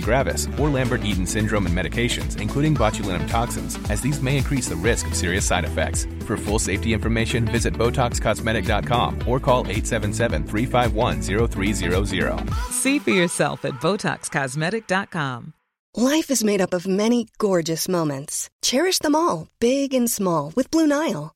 gravis, or Lambert-Eaton syndrome and medications, including botulinum toxins, as these may increase the risk of serious side effects. For full safety information, visit BotoxCosmetic.com or call 877-351-0300. See for yourself at BotoxCosmetic.com. Life is made up of many gorgeous moments. Cherish them all, big and small, with Blue Nile.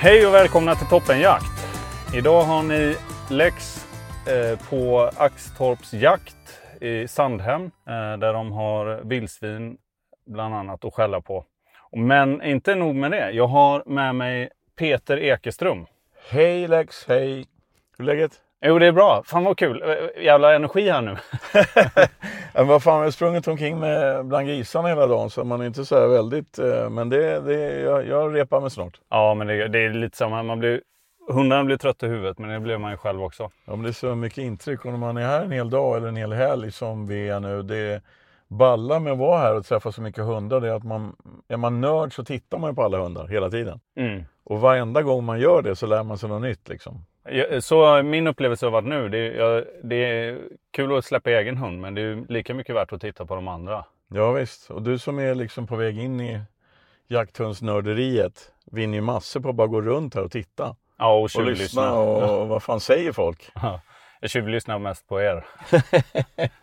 Hej och välkomna till Toppenjakt. Idag har ni Lex eh, på Axtorps jakt i Sandhem eh, där de har vildsvin bland annat att skälla på. Men inte nog med det. Jag har med mig Peter Ekeström. Hej Lex, hej! Hur är läget? Jo, det är bra. Fan vad kul. Jävla energi här nu. Ja, vad fan, jag har sprungit omkring med bland grisarna hela dagen så man är inte så här väldigt... eh, Men det, det, jag, jag repar mig snart. Ja, men det, det är lite samma. Man blir, hundarna blir trötta i huvudet, men det blir man ju själv också. Ja, men det är så mycket intryck och när man är här en hel dag eller en hel helg som vi är nu. Det balla med att vara här och träffa så mycket hundar det är att man, är man nörd så tittar man på alla hundar hela tiden. Mm. Och varenda gång man gör det så lär man sig något nytt liksom. Så min upplevelse har varit nu, det är, det är kul att släppa egen hund, men det är lika mycket värt att titta på de andra. Ja visst, och du som är liksom på väg in i jakthundsnörderiet vinner ju massor på att bara gå runt här och titta. Ja, och Och tjuvlyssna. lyssna och, och vad fan säger folk? Ja, Jag tjuvlyssnar mest på er.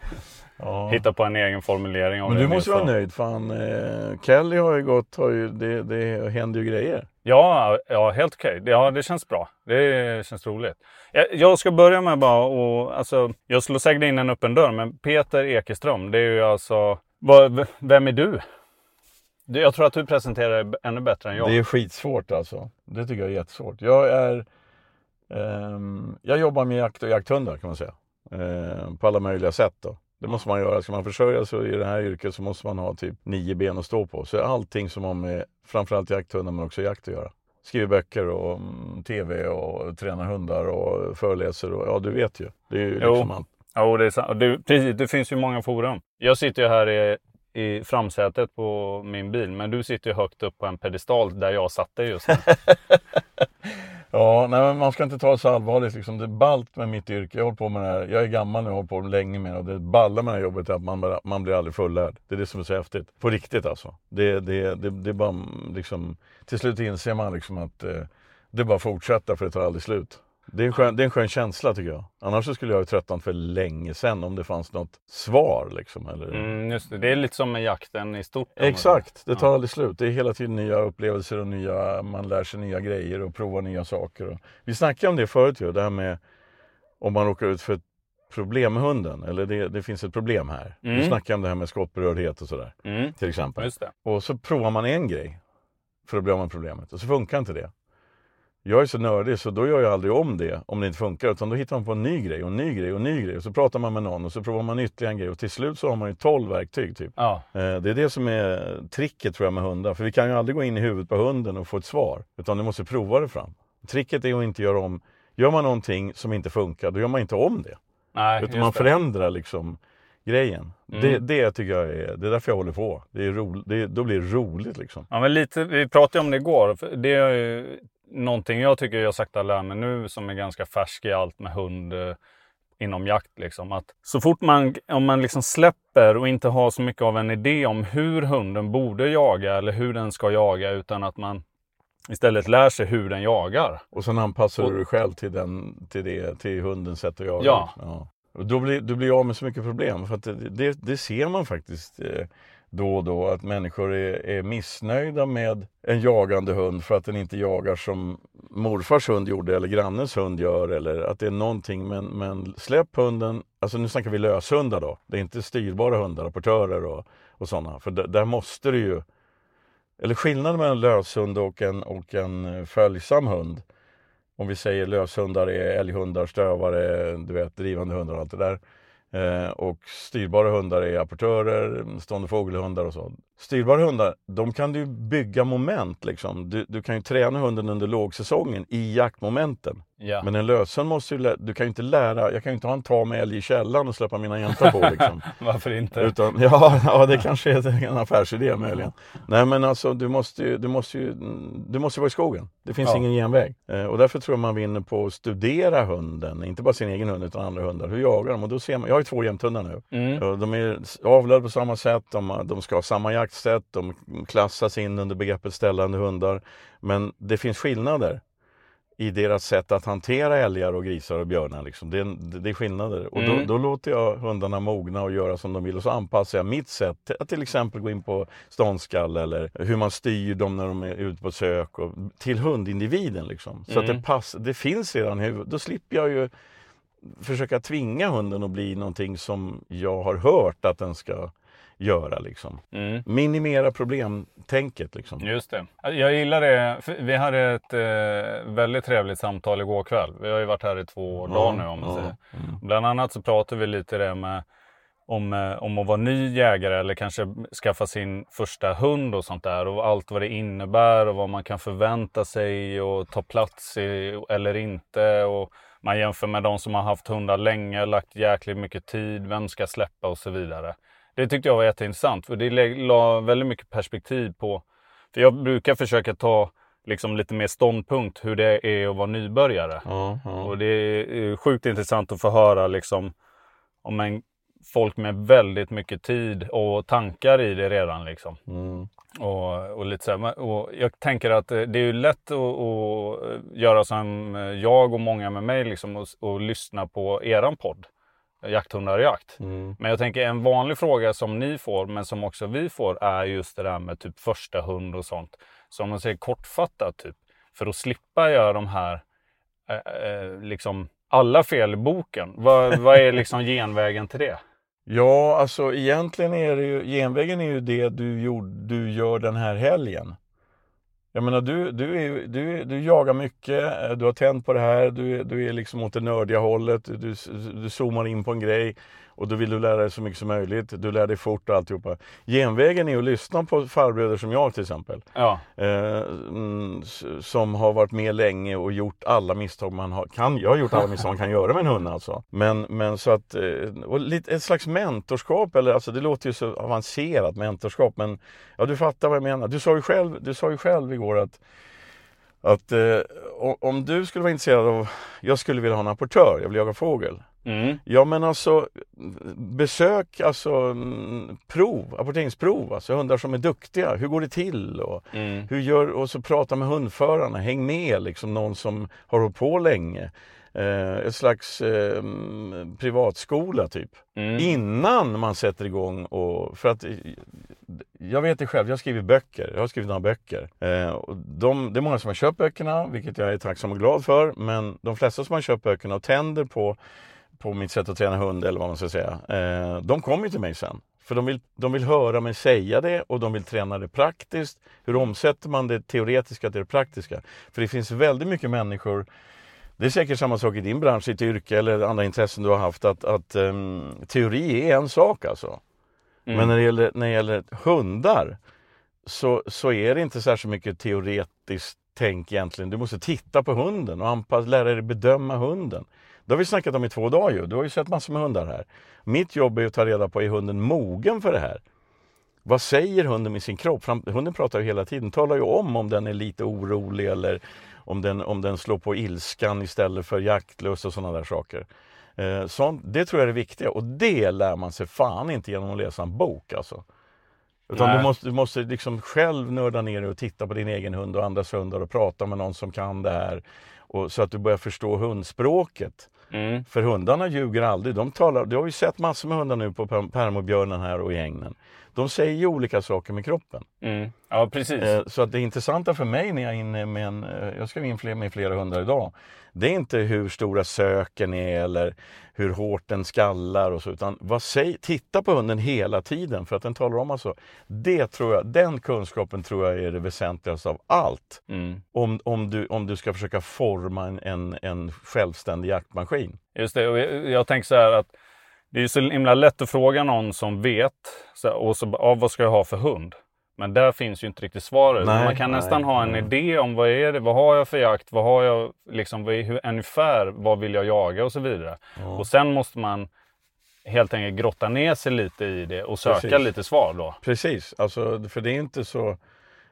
Ja. Hitta på en egen formulering. om Men det du måste sa. vara nöjd. Fan, eh, Kelly har ju gått, har ju, det, det händer ju grejer. Ja, ja helt okej. Ja, det känns bra. Det känns roligt. Jag, jag ska börja med bara och, alltså, jag slår säkert in en öppen dörr, men Peter Ekeström, det är ju alltså, vad, vem är du? Jag tror att du presenterar dig ännu bättre än jag. Det är skitsvårt alltså. Det tycker jag är jättesvårt. Jag är... ehm, jag jobbar med jakt och jakthundar kan man säga. Ehm, på alla möjliga sätt då. Det måste man göra. Ska man försörja sig i det här yrket så måste man ha typ nio ben att stå på. Så allting som har med framförallt jakthundar men också jakt att göra. Skriver böcker och mm, tv och tränar hundar och föreläser och ja du vet ju. Det är ju Jo. liksom allt. Ja, det är sant. Du, precis, det finns ju många forum. Jag sitter ju här i, i framsätet på min bil, men du sitter ju högt upp på en pedestal där jag satt dig just nu. Ja, nej, men man ska inte ta det så allvarligt. Liksom. Det är ballt med mitt yrke. Jag, har hållit på med det här. jag är gammal nu och har hållit på länge med det. Och det balla med det här jobbet är att man, bara, man blir aldrig fullärd. Det är det som är så häftigt. På riktigt alltså. Det, det, det, det är bara liksom, till slut inser man liksom att eh, det är bara fortsätter fortsätta för det tar aldrig slut. Det är, en skön, det är en skön känsla tycker jag. Annars skulle jag ha tröttnat för länge sedan om det fanns något svar. Liksom, eller... Mm, just det. det är lite som med jakten i stort. Exakt, det tar Ja. aldrig slut. Det är hela tiden nya upplevelser och nya, man lär sig nya grejer och provar nya saker. Och vi snackade om det förut ju, det här med om man råkar ut för ett problem med hunden, eller det, det finns ett problem här. Mm. Vi snackade om det här med skottberördhet och sådär, Mm, till exempel. Och så provar man en grej för att bli av med problemet och så funkar inte det. Jag är så nördig så då gör jag aldrig om det om det inte funkar utan då hittar man på en ny grej och en ny grej och en ny grej och så pratar man med någon och så provar man ytterligare en grej och till slut så har man ju 12 verktyg typ. Ja, Eh, Det är det som är tricket tror jag med hundar. För vi kan ju aldrig gå in i huvudet på hunden och få ett svar. Utan du måste prova det fram. Tricket är att inte göra om. Gör man någonting som inte funkar, då gör man inte om det. nej, Utan man förändrar liksom grejen. Mm. Det, det tycker jag är, det är därför jag håller på. Det är ro, det, då blir det roligt liksom. Ja, men lite, vi pratade om det igår. Det är ju någonting jag tycker jag sakta lär mig nu som är ganska färsk i allt med hund. eh, inom jakt. Liksom. Att så fort man, om man liksom släpper och inte har så mycket av en idé om hur hunden borde jaga eller hur den ska jaga utan att man istället lär sig hur den jagar. Och sen anpassar Och- du dig själv till, den, till, det, till hundens sätt att jaga. Ja. Och då blir du blir av med så mycket problem. För att det, det, det ser man faktiskt eh, då och då. Att människor är, är missnöjda med en jagande hund för att den inte jagar som morfars hund gjorde eller grannens hund gör. Eller att det är någonting. Men, men släpp hunden. Alltså nu snackar vi löshundar då. Det är inte styrbara hundar, rapportörer och, och sådana. För där, där måste du ju eller skillnaden mellan en löshund och en, och en eh, följsam hund. Om vi säger löshundar är älghundar, stövare, du vet, drivande hundar och allt det där. Eh, och styrbara hundar är apportörer, stående fågelhundar och så. Styrbara hundar, de kan du bygga moment liksom. Du, du kan ju träna hunden under lågsäsongen i jaktmomenten. Ja. Men en löshund måste ju, du kan ju inte lära, jag kan ju inte ha en ta med älg i källaren och släppa mina jäntor på liksom. Varför inte? Utan, ja, ja, det kanske är en affärsidé möjligen. Nej men alltså du måste ju, du måste ju, du måste vara i skogen. Det finns Ja. ingen genväg. Eh, och därför tror jag man vinner på att studera hunden. Inte bara sin egen hund utan andra hundar. Hur jagar de? Och då ser man, jag har ju två jämthundar nu. Mm. De är avlade på samma sätt, de, de ska ha samma jaktsätt, de klassas in under begreppet ställande hundar. Men det finns skillnader i deras sätt att hantera älgar och grisar och björnar. Liksom. Det, är, det är skillnader. Och då, Mm. då låter jag hundarna mogna och göra som de vill och så anpassar jag mitt sätt att till exempel gå in på ståndskall eller hur man styr dem när de är ute på sök och, till hundindividen. Liksom. Så att Mm. det, pass, det finns redan. Då slipper jag ju försöka tvinga hunden att bli någonting som jag har hört att den ska göra. Liksom. Mm. Minimera problemtänket. Liksom. Just det. Jag gillar det. Vi hade ett eh, väldigt trevligt samtal igår kväll. Vi har ju varit här i två dagar nu om man ja, säger. mm. Bland annat så pratade vi lite det med om, eh, om att vara ny jägare eller kanske skaffa sin första hund och sånt där. Och allt vad det innebär och vad man kan förvänta sig och ta plats i eller inte. Och man jämför med de som har haft hundar länge, lagt jäkligt mycket tid, vem ska släppa och så vidare. Det tyckte jag var jätteintressant för det la väldigt mycket perspektiv på. För jag brukar försöka ta liksom lite mer ståndpunkt hur det är att vara nybörjare. Ja, ja. Och det är sjukt intressant att få höra liksom om en, folk med väldigt mycket tid och tankar i det redan. Liksom. Mm. Och, och lite så här, och jag tänker att eh, det är ju lätt att, att göra som eh, jag och många med mig liksom, och, och lyssna på eran podd. Jakthundar och jakt. Mm. Men jag tänker en vanlig fråga som ni får, men som också vi får, är just det där med typ första hund och sånt. Så om man säger kortfattat, typ, för att slippa göra de här, eh, eh, liksom, alla fel i boken. Vad, vad är liksom genvägen till det? Ja, alltså egentligen är det ju, genvägen är ju det du, gjorde, du gör den här helgen. Jag menar, du, du, är, du, du jagar mycket, eh, du har tänt på det här, du, är- du är liksom åt det nördiga hållet, du, du zoomar in på en grej och då vill du lära dig så mycket som möjligt. Du lär dig fort och alltihopa. Genvägen är att lyssna på farbröder som jag till exempel. Ja, Eh, mm, som har varit med länge och gjort alla misstag man har, kan, jag har gjort alla misstag man kan göra med en hund alltså. Men, men så att, eh, och lite, ett slags mentorskap, eller alltså det låter ju så avancerat mentorskap men ja du fattar vad jag menar. Du sa ju själv, du sa ju själv igår att att eh, om du skulle vara intresserad av, jag skulle vilja ha en apportör, jag vill jaga fågel. Mm. Ja men alltså besök alltså mm, prov, apporteringsprov, alltså hundar som är duktiga. Hur går det till? Och Mm. hur gör, och så prata med hundförarna, häng med liksom någon som har hållit på länge. Eh, ett slags eh, mm, privatskola typ. Mm. Innan man sätter igång och, för att eh, jag vet det själv, jag har skrivit böcker, jag har skrivit några böcker. Eh, och de, det är många som har köpt böckerna, vilket jag är tacksam och glad för. Men de flesta som har köpt böckerna och tänder på, på mitt sätt att träna hund eller vad man ska säga. Eh, de kommer till mig sen. För de vill, de vill höra mig säga det och de vill träna det praktiskt. Hur omsätter man det teoretiska till det praktiska? För det finns väldigt mycket människor det är säkert samma sak i din bransch, ditt yrke eller andra intressen du har haft. Att, att ehm, teori är en sak alltså. Mm. Men när det gäller, när det gäller hundar så, så är det inte särskilt mycket teoretiskt tänk egentligen. Du måste titta på hunden och anpassa, lära dig bedöma hunden. Det har vi snackat om i två dagar ju. Du har ju sett massor med hundar här. Mitt jobb är att ta reda på, är hunden mogen för det här? Vad säger hunden med sin kropp? Hunden pratar ju hela tiden, talar ju om om den är lite orolig eller om den, om den slår på ilskan istället för jaktlust och sådana där saker. Eh, sånt, det tror jag är det viktiga och det lär man sig fan inte genom att läsa en bok alltså. Utan Nej. du måste, du måste liksom själv nörda ner dig och titta på din egen hund och andras hundar och prata med någon som kan det här. Och, så att du börjar förstå hundspråket. Mm. För hundarna ljuger aldrig. De talar, du har ju sett massor med hundar nu på permobjörnen här och i ängen. De säger ju olika saker med kroppen. Mm. Ja, precis. Eh, Så att det intressanta för mig när jag är inne med en, eh, jag ska in med flera hundar idag. Det är inte hur stora söken är eller hur hårt den skallar och så. Utan vad säg, titta på hunden hela tiden för att den talar om alltså. Det tror jag, den kunskapen tror jag är det väsentligaste av allt. Mm. Om, om, du, om du ska försöka forma en, en, en självständig jaktmaskin. Just det, och jag, jag tänker så här att det är ju så himla lätt att fråga någon som vet så och så ah, vad ska jag ha för hund? Men där finns ju inte riktigt svaret. Nej, Man kan nej, nästan ha en nej. idé om vad är det, vad har jag för jakt, vad har jag, liksom, vad är, hur, ungefär vad vill jag jaga och så vidare. Och sen måste man helt enkelt grotta ner sig lite i det och söka Precis. lite svar då. Precis, alltså, för det är inte så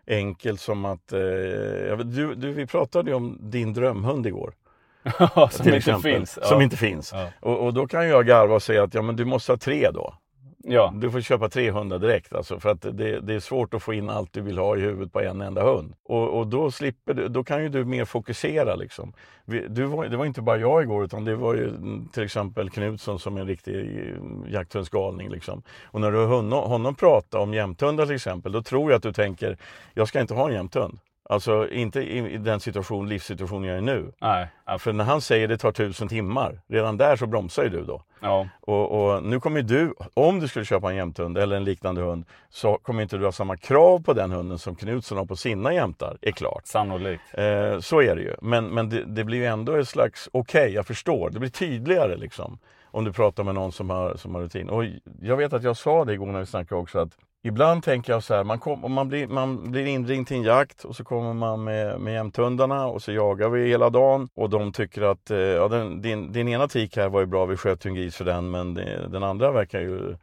enkelt som att... Eh, du, du, vi pratade ju om din drömhund igår. Som inte exempel, finns. Som ja. inte finns. Ja. Och, och då kan jag garva och säga att ja, men du måste ha tre då. ja. Du får köpa tre hundar direkt alltså, för att det, det är svårt att få in allt du vill ha i huvudet på en enda hund. Och, och då slipper du, då kan ju du mer fokusera liksom. Du var, det var inte bara jag igår utan det var ju mm, till exempel Knutsson som är en riktig eh, jakthundsgalning liksom. Och när du hör honom, honom prata om jämthundar till exempel, då tror jag att du tänker, jag ska inte ha en jämthund. Alltså inte i, den situation, livssituation jag är nu. Nej. För när han säger det tar tusen timmar, redan där så bromsar ju du då. ja. Och, och nu kommer du, om du skulle köpa en jämthund eller en liknande hund, så kommer inte du ha samma krav på den hunden som Knutsson har på sina jämtar, är klart. Sannolikt. Eh, så är det ju. Men, men det, det blir ju ändå ett slags, okej, jag förstår. Det blir tydligare liksom. Om du pratar med någon som har, som har rutin. Och jag vet att jag sa det igår när vi snackade också att Ibland tänker jag så här, man, kom, man, blir, man blir inringd till en jakt och så kommer man med, med jämthundarna och så jagar vi hela dagen och de tycker att eh, ja, den, din, din ena tik här var ju bra, vi sköt ju en gris för den men det, den andra verkar ju...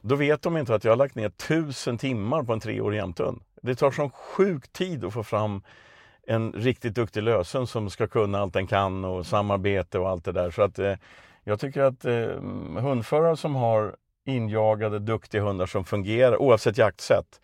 Då vet de inte att jag har lagt ner tusen timmar på en treårig jämthund. Det tar sån sjuk tid att få fram en riktigt duktig lösen som ska kunna allt den kan och samarbete och allt det där. Så att eh, jag tycker att eh, hundförare som har injagade duktiga hundar som fungerar oavsett jaktsätt.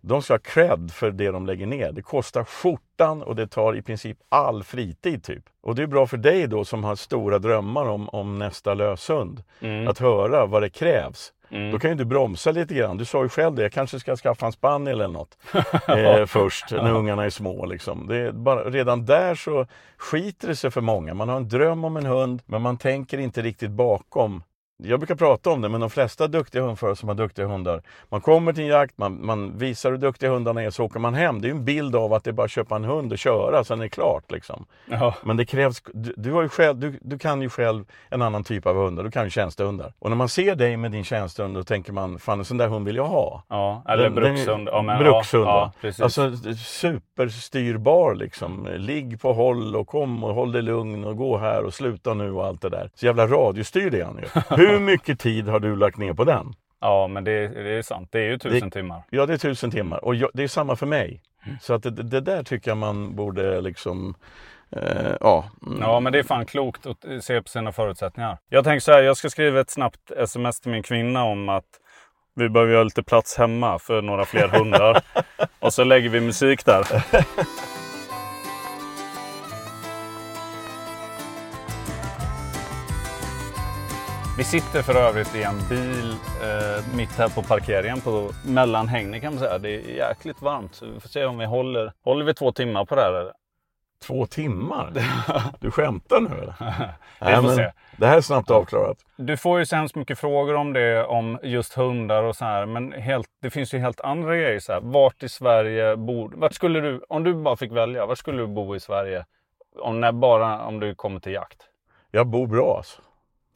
De ska ha cred för det de lägger ner. Det kostar skjortan och det tar i princip all fritid typ. Och det är bra för dig då som har stora drömmar om, om nästa löshund. Mm. Att höra vad det krävs. Mm. Då kan ju du bromsa lite grann. Du sa ju själv det, jag kanske ska skaffa en spaniel eller något eh, först när ungarna är små. Liksom. Det bara, redan där så skiter det sig för många. Man har en dröm om en hund men man tänker inte riktigt bakom. Jag brukar prata om det, men de flesta duktiga hundförare som har duktiga hundar, man kommer till en jakt, man, man visar hur duktiga hundarna är, så åker man hem. Det är ju en bild av att det är bara att köpa en hund och köra, sen är det klart. Liksom. Ja. Men det krävs, du, du, har ju själv, du, du kan ju själv en annan typ av hundar, du kan ju tjänstehundar. Och när man ser dig med din tjänstehund, då tänker man, fan en sån där hund vill jag ha. ja. Eller Den- den- brukshund. Ja, men, brukshund, ja, ja. Alltså superstyrbar liksom. Ligg på håll och kom och håll dig lugn och gå här och sluta nu och allt det där. Så jävla radiostyrd är han ju. Hur mycket tid har du lagt ner på den? Ja, men det, det är sant. Det är ju tusen timmar. Ja, det är tusen timmar. Och jag, det är samma för mig. Mm. Så att det, det där tycker jag man borde liksom, eh, ja. mm. Ja, men det är fan klokt att se på sina förutsättningar. Jag tänker så här, jag ska skriva ett snabbt sms till min kvinna om att vi behöver göra lite plats hemma för några fler hundar. Och så lägger vi musik där. Vi sitter för övrigt i en bil eh, mitt här på parkeringen på mellanhängning kan man säga. Det är jäkligt varmt så vi får se om vi håller, håller vi två timmar på det här. eller? Två timmar? Du skämtar nu eller? Vi får se. Det här är snabbt avklarat. Du får ju så hemskt mycket frågor om det, om just hundar och så här. Men helt, det finns ju helt andra grejer. Så här. Vart i Sverige bor vart skulle du? Om du bara fick välja, var skulle du bo i Sverige? Om, när, bara om du kommer till jakt. Jag bor bra alltså.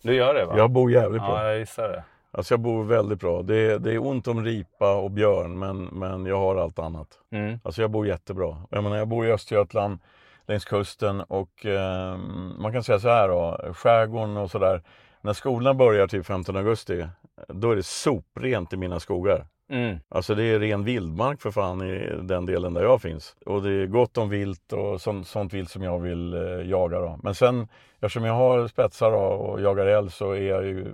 Du gör det va? Jag bor jävligt bra. Ja, jag gissar det. Alltså jag bor väldigt bra. Det är, det är ont om ripa och björn men, men jag har allt annat. Mm. Alltså jag bor jättebra. Jag menar jag bor i Östergötland längs kusten och eh, man kan säga så här då, skärgården och sådär. När skolorna börjar typ 15 augusti, då är det soprent i mina skogar. Mm. Alltså det är ren vildmark för fan i den delen där jag finns. Och det är gott om vilt och sånt, sånt vilt som jag vill eh, jaga då. Men sen eftersom jag har spetsar då, och jagar älg så är jag ju,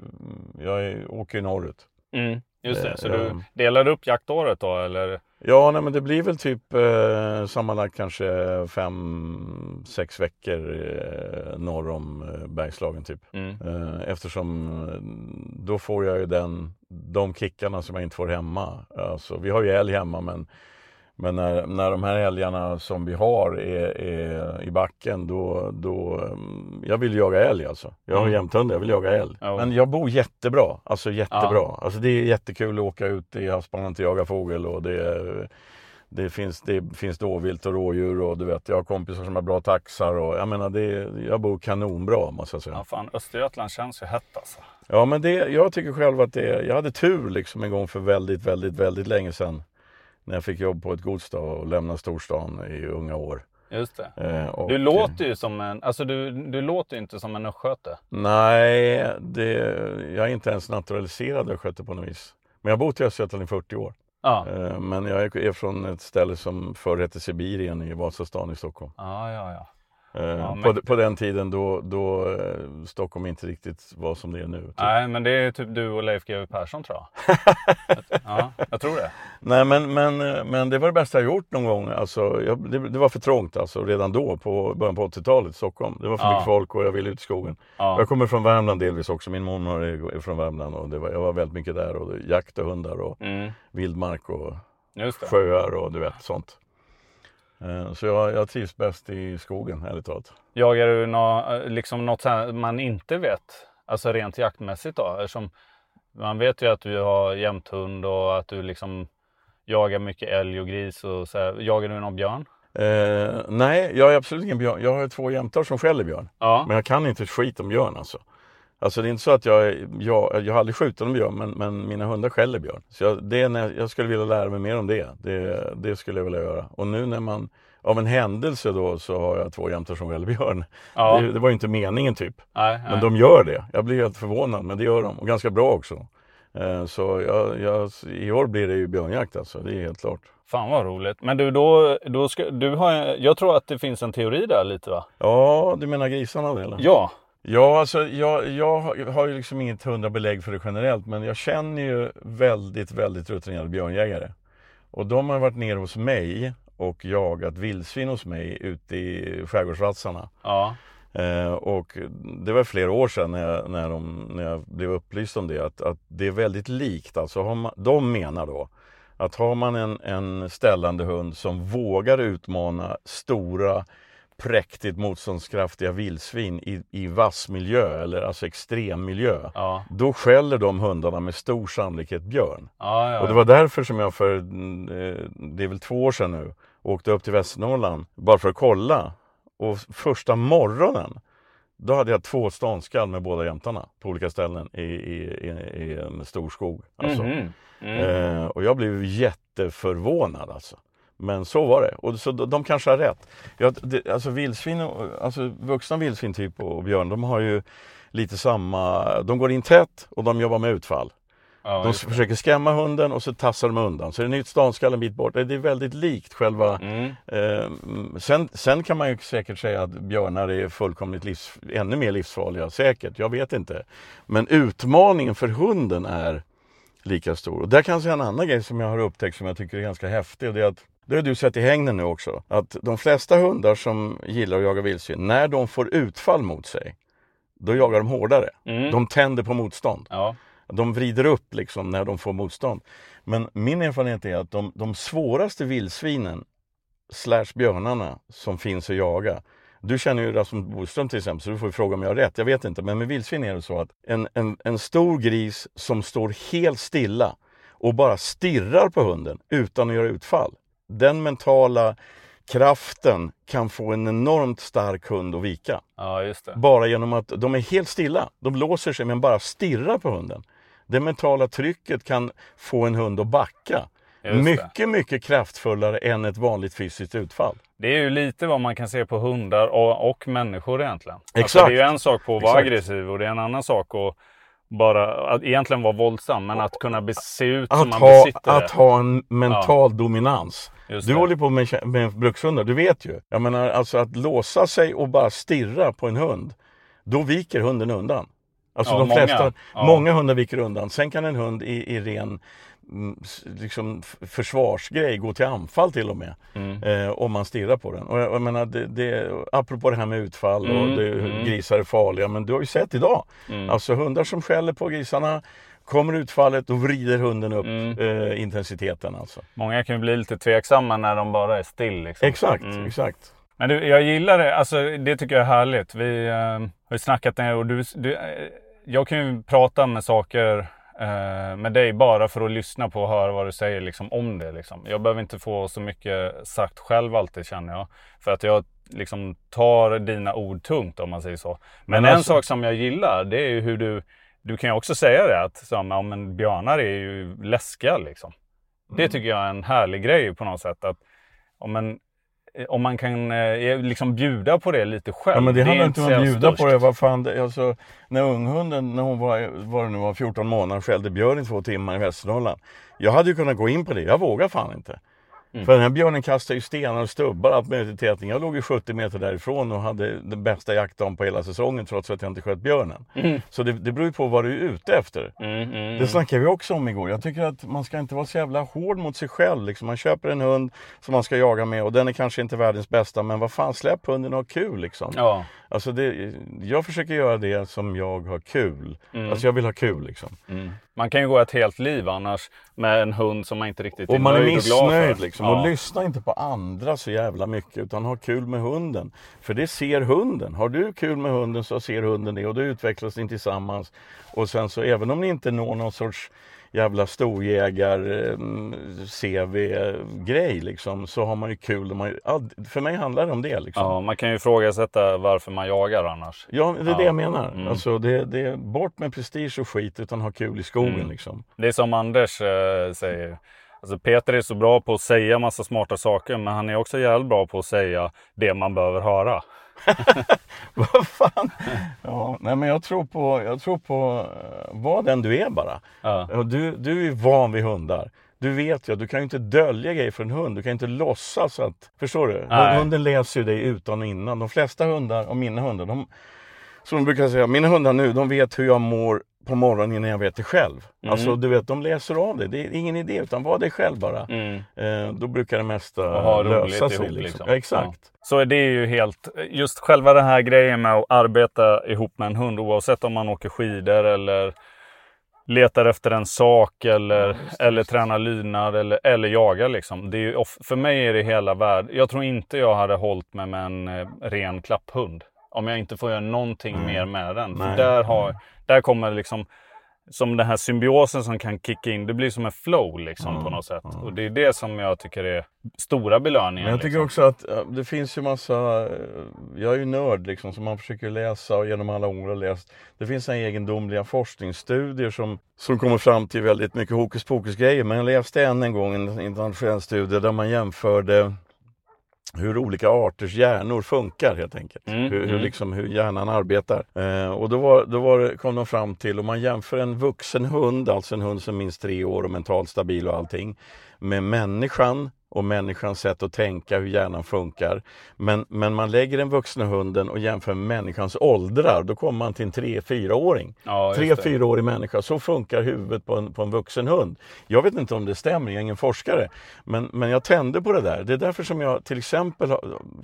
jag är, åker ju norrut. Mm. Just det, så Eh, du ja. delar upp jaktåret då eller? Ja, nej, men det blir väl typ eh, sammanlagt kanske fem, sex veckor eh, norr om eh, Bergslagen typ. Mm. Eh, eftersom eh, då får jag ju den, de kickarna som jag inte får hemma. Alltså, vi har ju älg hemma men, men när, när de här älgarna som vi har är, är i backen då, då eh, jag vill jaga älg alltså. Jag har Mm. jämthund, jag vill jaga älg. Ja. Men jag bor jättebra, alltså jättebra. Ja. Alltså det är jättekul att åka ut i havsbanan och jaga fågel och det är det finns, det finns dåvilt och rådjur och du vet, jag har kompisar som har bra taxar och jag menar, det, jag bor kanonbra måste jag säga. Ja, fan, Östergötland känns ju hett alltså. Ja men det, jag tycker själv att det, jag hade tur liksom en gång för väldigt, väldigt, väldigt länge sedan. När jag fick jobb på ett gods och lämna storstan i unga år. Just det. Eh, och, Du låter ju som en, alltså du, du låter inte som en östgöte. Nej, det, jag är inte ens naturaliserad östgöte på något vis. Men jag har bott i Östergötland i 40 år. Ja. Eh, men jag är, är från ett ställe som förr hette Sibirien i Vasastan i Stockholm. Ja, ja, ja. Eh, Ja, på, på den tiden då, då eh, Stockholm inte riktigt var som det är nu. Typ. Nej, men det är typ du och Leif GW Persson tror jag. ja, jag tror det. Nej men, men, men det var det bästa jag gjort någon gång. Alltså, jag, det, det var för trångt alltså, redan då på början på 80-talet i Stockholm. Det var för Ja. mycket folk och jag ville ut i skogen. Ja. Jag kommer från Värmland delvis också. Min mormor är från Värmland och var, jag var väldigt mycket där. Och jakt och hundar och Mm, vildmark och sjöar och du vet sånt. Eh, Så jag, jag trivs bäst i skogen ärligt talat. Jagar du nå, liksom något man inte vet? Alltså rent jaktmässigt då? Eftersom man vet ju att du har jämthund och att du liksom jagar mycket älg och gris och så här. Jagar du någon björn? Eh, nej, jag är absolut ingen björn. Jag har två jämtar som skäller björn. Ja. Men jag kan inte ett skit om björn alltså. Alltså det är inte så att jag, jag, jag har aldrig skjutit en björn men, men mina hundar skäller björn. Så jag, det är när jag, skulle vilja lära mig mer om det. det. Det skulle jag vilja göra. Och nu när man av en händelse då så har jag två jämtar som skäller björn. Ja. Det, det var inte meningen typ. Nej, Men nej. de gör det. Jag blir helt förvånad men det gör de. Och ganska bra också. Eh, Så jag, jag, i år blir det ju björnjakt alltså. Det är helt klart. Fan vad roligt. Men du, då, då ska, du har, jag tror att det finns en teori där lite va? Ja, du menar grisarna eller? Ja. Ja, alltså jag, jag har- ju liksom inget hundra belägg för det generellt, men jag känner ju väldigt, väldigt rutinerade björnjägare. Och de har varit nere hos mig och jagat vildsvin hos mig ute i skärgårdsvassarna. Ja. Eh, och det var flera år sedan när jag, när de, när jag blev upplyst om det, att, att det är väldigt likt. Alltså har man, de menar då att har man en, en ställande hund som vågar utmana stora präktigt motståndskraftiga vildsvin i, i vass miljö eller alltså extremmiljö. Ja. Då skäller de hundarna med stor sannolikhet björn. Ja, ja, Och det var därför som jag för, mm, eh, det är väl två år sedan nu, åkte upp till Västernorrland bara för att kolla. Och första morgonen, då hade jag två ståndskall med båda jämtarna på olika ställen i, i, i, en stor skog. Alltså. Mhm. Mm. Eh, och jag blev jätteförvånad alltså. Men så var det. Och så de, de kanske har rätt. Jag, det, alltså vildsvin, alltså vuxna vildsvin typ och björn, de har ju lite samma, de går in tätt och de jobbar med utfall. Ja, De försöker skrämma hunden och så tassar de undan. Så det är nytt ståndskall en bit bort. Det är väldigt likt själva... Mm. Eh, sen, sen kan man ju säkert säga att björnar är fullkomligt livs, ännu mer livsfarliga. Säkert, jag vet inte. Men utmaningen för hunden är lika stor. Och där kan jag säga en annan grej som jag har upptäckt som jag tycker är ganska häftig. Och det är att det har du sett i hängnen nu också. Att de flesta hundar som gillar att jaga vildsvin, när de får utfall mot sig, då jagar de hårdare. Mm. De tänder på motstånd. Ja. De vrider upp liksom när de får motstånd. Men min erfarenhet är att de, de svåraste vildsvinen slash björnarna som finns att jaga. Du känner ju Rasmus Boström till exempel så du får fråga om jag har rätt. Jag vet inte. Men med vildsvin är det så att en, en, en stor gris som står helt stilla och bara stirrar på hunden utan att göra utfall. Den mentala kraften kan få en enormt stark hund att vika. ja. Bara genom att de är helt stilla. De låser sig men bara stirrar på hunden. Det mentala trycket kan få en hund att backa. Just det. mycket, mycket kraftfullare än ett vanligt fysiskt utfall. Det är ju lite vad man kan se på hundar och, och människor egentligen. Alltså, Exakt. det är ju en sak på att vara Exakt. aggressiv och det är en annan sak att, bara att egentligen vara våldsam, men att kunna se ut som Att man ha, besitter att det. ha en mental dominans. Just Du det. håller på med, med brukshundar, du vet ju. Jag menar alltså att låsa sig och bara stirra på en hund. Då viker hunden undan. Alltså Ja, de många. flesta, Ja. många hundar viker undan. Sen kan en hund i, i ren mm, liksom, försvarsgrej gå till anfall till och med. Mm. Eh, om man stirrar på den. Och jag, jag menar, det, det, apropå det här med utfall och Mm, det, mm. grisar är farliga. Men du har ju sett idag. Mm. Alltså hundar som skäller på grisarna. Kommer utfallet och vrider hunden upp Mm. eh, intensiteten alltså. Många kan ju bli lite tveksamma när de bara är still. Liksom. Exakt, Mm. exakt. Men du, jag gillar det. Alltså, det tycker jag är härligt. Vi eh, har ju snackat ner och du, du, eh, jag kan ju prata med saker eh, med dig bara för att lyssna på och höra vad du säger liksom, om det. Liksom. Jag behöver inte få så mycket sagt själv alltid känner jag. För att jag liksom tar dina ord tungt om man säger så. Men, Men en alltså- sak som jag gillar det är ju hur du, du kan ju också säga det att som, ja, men björnar är ju läskiga liksom. Mm. Det tycker jag är en härlig grej på något sätt. Att, ja, men, eh, om man kan eh, liksom bjuda på det lite själv. Ja, men det, är handlar inte om att bjuda på störst. det. Vad fan, det, alltså, när unghunden, när hon var, var, det nu var 14 månader, skällde björn i två timmar i Västernorrland. Jag hade ju kunnat gå in på det, jag vågar fan inte. Mm. För den här björnen kastade ju stenar och stubbar allt möjligt i tätning. Jag låg ju 70 meter därifrån och hade den bästa jaktdagen på hela säsongen trots att jag inte sköt björnen. Så det, det beror ju på vad du är ute efter. Mm, mm, Det snackade vi också om igår. Jag tycker att man ska inte vara så jävla hård mot sig själv. Liksom. Man köper en hund som man ska jaga med och den är kanske inte världens bästa men vad fan, släpp hunden och ha kul liksom. Ja. Alltså det, jag försöker göra det som jag har kul. Mm. Alltså jag vill ha kul liksom. Man kan ju gå ett helt liv annars med en hund som man inte riktigt är Och man är nöjd och glad missnöjd för. liksom. Ja. Och lyssna inte på andra så jävla mycket utan ha kul med hunden. För det ser hunden. Har du kul med hunden så ser hunden det och då utvecklas ni tillsammans. Och sen så även om ni inte når någon sorts jävla storjägar CV-grej liksom så har man ju kul. Man, för mig handlar det om det liksom. Ja, man kan ju ifrågasätta varför man jagar annars. Ja, det är Ja. det jag menar. Mm. Alltså det, det är bort med prestige och skit utan ha kul i skogen Mm. liksom. Det är som Anders eh, säger. Alltså Peter är så bra på att säga massa smarta saker men han är också jävligt bra på att säga det man behöver höra. Vad fan? Ja, nej men jag tror på, jag tror på uh, var den du är bara. Ja. Ja, Du, du är van vid hundar. Du vet ju att du kan ju inte dölja grejer för en hund. Du kan inte låtsas att... Förstår du? Nej. Hunden läser ju dig utan och innan. De flesta hundar, och mina hundar, de, som jag brukar säga, mina hundar nu, de vet hur jag mår på morgonen innan jag vet det själv. Mm. Alltså du vet, de läser av det. Det är ingen idé, utan var dig själv bara. Mm. Eh, då brukar det mesta Och ha roligt lösa sig. ihop, Liksom. liksom. Ja, exakt. Så det är ju helt, just själva den här grejen med att arbeta ihop med en hund oavsett om man åker skidor eller letar efter en sak eller, eller tränar lydnad eller, eller jagar liksom. Det är ju, för mig är det hela världen. Jag tror inte jag hade hållit mig med en eh, ren klapphund. Om jag inte får göra någonting mer med den. För där, har, där kommer liksom som den här symbiosen som kan kicka in. Det blir som en flow liksom på något sätt. Och det är det som jag tycker är stora belöningen. Men jag tycker liksom. också att det finns ju massa, eh, jag är ju nörd liksom så man försöker läsa och genom alla år har läst. Det finns en egendomliga forskningsstudier som, som kommer fram till väldigt mycket hokus pokus grejer. Men jag läste en en gång en internationell studie där man jämförde hur olika arters hjärnor funkar helt enkelt. Mm, hur, hur, mm. liksom, hur hjärnan arbetar. Eh, och då, var, då var, det- kom de fram till, om man jämför en vuxen hund, alltså en hund som är minst tre år och mentalt stabil och allting, med människan och människans sätt att tänka, hur hjärnan funkar. Men, men man lägger den vuxna hunden och jämför med människans åldrar, då kommer man till en 3-4-åring. Ja, just Tre, det. fyraårig människa, så funkar huvudet på en, på en vuxen hund. Jag vet inte om det stämmer, jag är ingen forskare. Men, men jag tände på det där. Det är därför som jag till exempel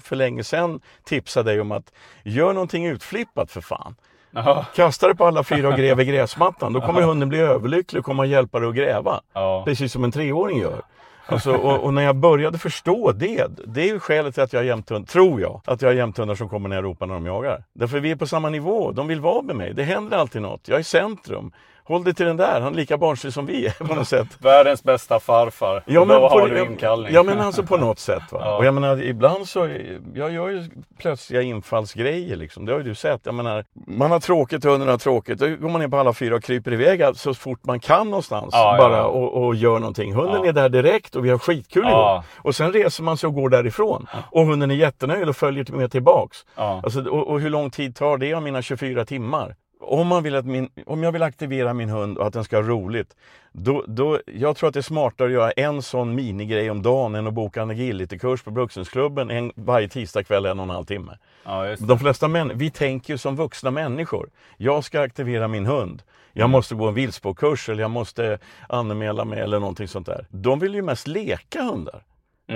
för länge sedan tipsade dig om att gör någonting utflippat för fan. Ja. Kasta det på alla fyra och gräv i gräsmattan. Då kommer hunden bli överlycklig och komma och hjälpa dig att gräva. Ja. Precis som en treåring gör. Alltså, och, och när jag började förstå det, det är ju skälet till att jag har jämthund, tror jag, att jag har jämthundar som kommer när jag ropar när de jagar. Därför vi är på samma nivå, de vill vara med mig, det händer alltid något, jag är centrum. Håll dig till den där, han är lika barnslig som vi är på något sätt. Världens bästa farfar. Ja Då men, har på, du inkallning. ja men alltså på något sätt. Ja. Och jag menar ibland så, jag gör ju plötsliga infallsgrejer liksom. Det har ju du sett. Jag menar, man har tråkigt, hunden har tråkigt. Då går man ner på alla fyra och kryper iväg så fort man kan någonstans. Ja, bara ja. Och, och gör någonting. Hunden är där direkt och vi har skitkul Ja. ihop. Och sen reser man sig och går därifrån. Och hunden är jättenöjd och följer med tillbaks. Alltså, och, och hur lång tid tar det av mina 24 timmar? Om, man vill att min, om jag vill aktivera min hund och att den ska ha roligt, då, då, jag tror att det är smartare att göra en sån minigrej om dagen än att boka en agility-kurs på Brukshundsklubben en, varje tisdagkväll en och en halv timme. Ja. De flesta män, vi tänker ju som vuxna människor. Jag ska aktivera min hund. Jag måste gå en viltspårkurs eller jag måste anmäla mig eller någonting sånt där. De vill ju mest leka hundar.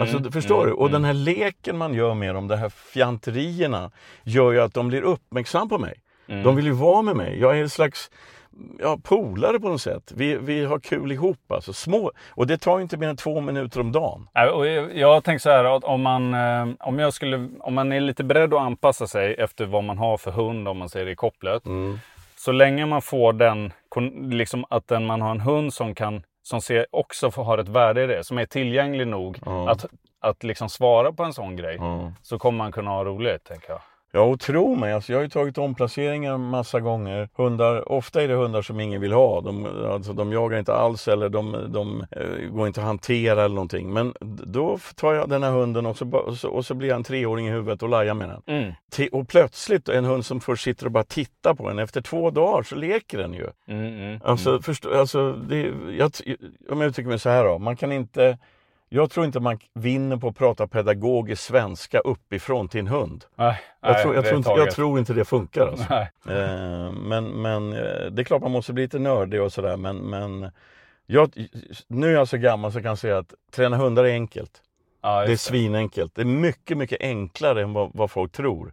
Alltså, förstår du? Och den här leken man gör med dem, de här fjanterierna, gör ju att de blir uppmärksam på mig. De vill ju vara med mig. Jag är en slags ja, polare på något sätt. Vi, vi har kul ihop alltså. Små. Och det tar ju inte mer än två minuter om dagen. Och jag tänker så här att om man, eh, om, jag skulle, om man är lite beredd att anpassa sig efter vad man har för hund om man säger det i kopplet. Så länge man får den, liksom att den, man har en hund som kan som ser, också har ett värde i det, som är tillgänglig nog att, att liksom svara på en sån grej. Så kommer man kunna ha roligt, tänker jag. Ja, och tro mig, alltså, jag har ju tagit omplaceringar massa gånger. Hundar, ofta är det hundar som ingen vill ha. De, alltså, de jagar inte alls eller de, de eh, går inte att hantera eller någonting. Men då tar jag den här hunden och så, och så, och så blir jag en treåring i huvudet och lajar med den. Mm. Och plötsligt, en hund som först sitter och bara tittar på en, efter två dagar så leker den ju. Mm, mm. Alltså, förstå, alltså det, jag, om jag uttrycker mig så här då, man kan inte jag tror inte man vinner på att prata pedagogisk svenska uppifrån till en hund. Nej, Jag, nej, tror, jag, tror inte, jag tror inte det funkar. Alltså. Nej. Eh, men, men eh, det är klart man måste bli lite nördig och sådär. Men, men jag, nu är jag så gammal så jag kan säga att träna hundar är enkelt. Ja, Det är svinenkelt. Det är mycket, mycket enklare än vad, vad folk tror.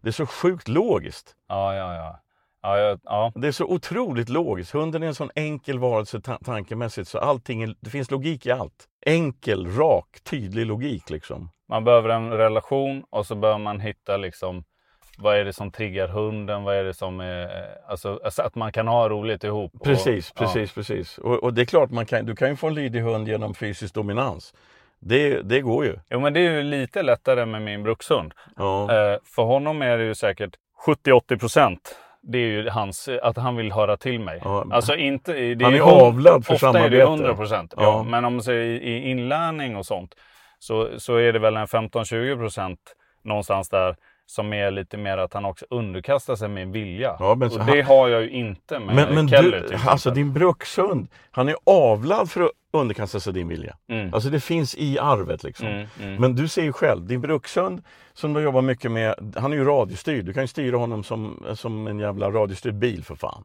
Det är så sjukt logiskt. Ja, ja, ja. Ja, ja, ja. Det är så otroligt logiskt. Hunden är en sån enkel varelse ta- tankemässigt så allting det finns logik i allt. Enkel, rak, tydlig logik liksom. Man behöver en relation och så behöver man hitta liksom vad är det som triggar hunden? Vad är det som är... Alltså, alltså att man kan ha roligt ihop. och- Precis, ja. precis, precis. Och, och det är klart, man kan, du kan ju få en lydig hund genom fysisk dominans. Det, det går ju. Jo, men det är ju lite lättare med min brukshund. Ja. Eh, för honom är det ju säkert 70-80 procent. Det är ju hans, att han vill höra till mig. Ja, alltså inte, det är han är hund- avlad för Ofta är det samarbete. ju 100 procent. Ja. Ja. men om man säger i, inlärning och sånt så, så är det väl en 15-20 procent någonstans där som är lite mer att han också underkastar sig min vilja. Ja, men och han- det har jag ju inte med Men, men Kelly. du, alltså din brukshund, han är avlad för att underkasta sig din vilja. Mm. Alltså det finns i arvet liksom. Mm, mm. Men du ser ju själv, din brukshund som du jobbar mycket med, han är ju radiostyrd. Du kan ju styra honom som, som en jävla radiostyrd bil för fan.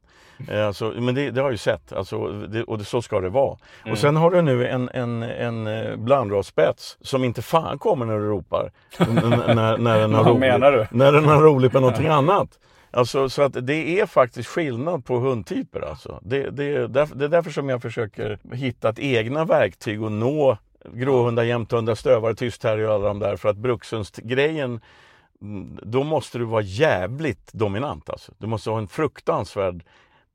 Eh, Alltså, men det, det har jag ju sett, alltså, det, och det, så ska det vara. Mm. Och sen har du nu en, en, en eh, blandrasspets som inte fan kommer när du ropar. N- när, när, den har roligt, när den har roligt med någonting annat. Alltså, så att det är faktiskt skillnad på hundtyper. Alltså. Det, det, är därför, det är därför som jag försöker hitta ett egna verktyg och nå gråhundar, jämthundar, stövare, tystterrier och alla de där. För att brukshundsgrejen, mm, då måste du vara jävligt dominant. Alltså. Du måste ha en fruktansvärd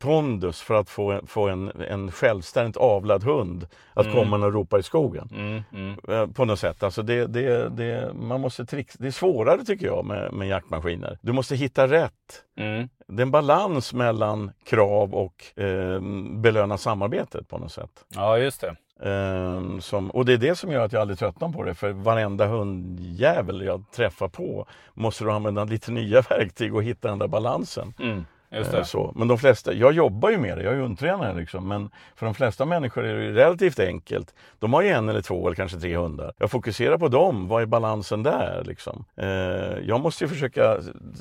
pondus för att få, en- få en, en självständigt avlad hund att komma och ropa i skogen. Mm, mm. Eh, På något sätt. Alltså det, det, det, man måste trix, det är svårare tycker jag med, med jaktmaskiner. Du måste hitta rätt. Mm. Det är en balans mellan krav och eh, belöna samarbetet på något sätt. Ja, just det. Eh, som, och det är det som gör att jag aldrig tröttnar på det. För varenda hundjävel jag träffar på måste du använda lite nya verktyg och hitta den där balansen. Mm. Så. Men de flesta, jag jobbar ju med det, jag är ju hundtränare liksom. Men för de flesta människor är det relativt enkelt. De har ju en eller två eller kanske tre hundar. Jag fokuserar på dem, vad är balansen där liksom? Eh, jag måste ju försöka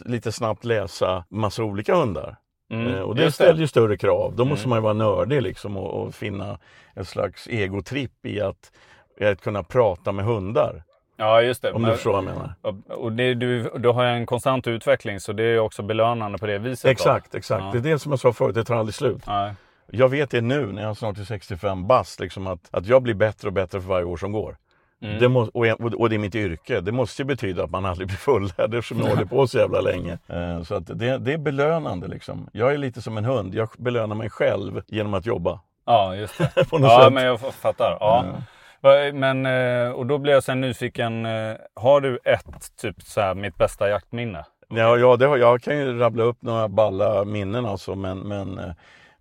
lite snabbt läsa massa olika hundar. Mm, Eh, och det ställer ju större krav. Då måste Mm. man ju vara nördig liksom och, och finna ett slags egotripp i att, i att kunna prata med hundar. Ja, just det. Om Men- du förstår vad jag menar. Och- det, du, du har en konstant utveckling så det är också belönande på det viset. då. Exakt, exakt. Ja. Det är det som jag sa förut, det tar aldrig slut. Nej. Jag vet det nu när jag snart är 65 bast, liksom att, att jag blir bättre och bättre för varje år som går. Mm. Det må, och, och det är mitt yrke. Det måste ju betyda att man aldrig blir fullärd eftersom jag håller på så jävla länge. Eh, Så att det, det är belönande liksom. Jag är lite som en hund. Jag belönar mig själv genom att jobba. Ja, just det. Ja, sätt. men jag fattar. Ja. Va- Men, eh, och då blir jag sen nyfiken. eh, Har du ett, typ så här, mitt bästa jaktminne? Ja, ja det har, jag kan ju rabbla upp några balla minnen alltså, men, men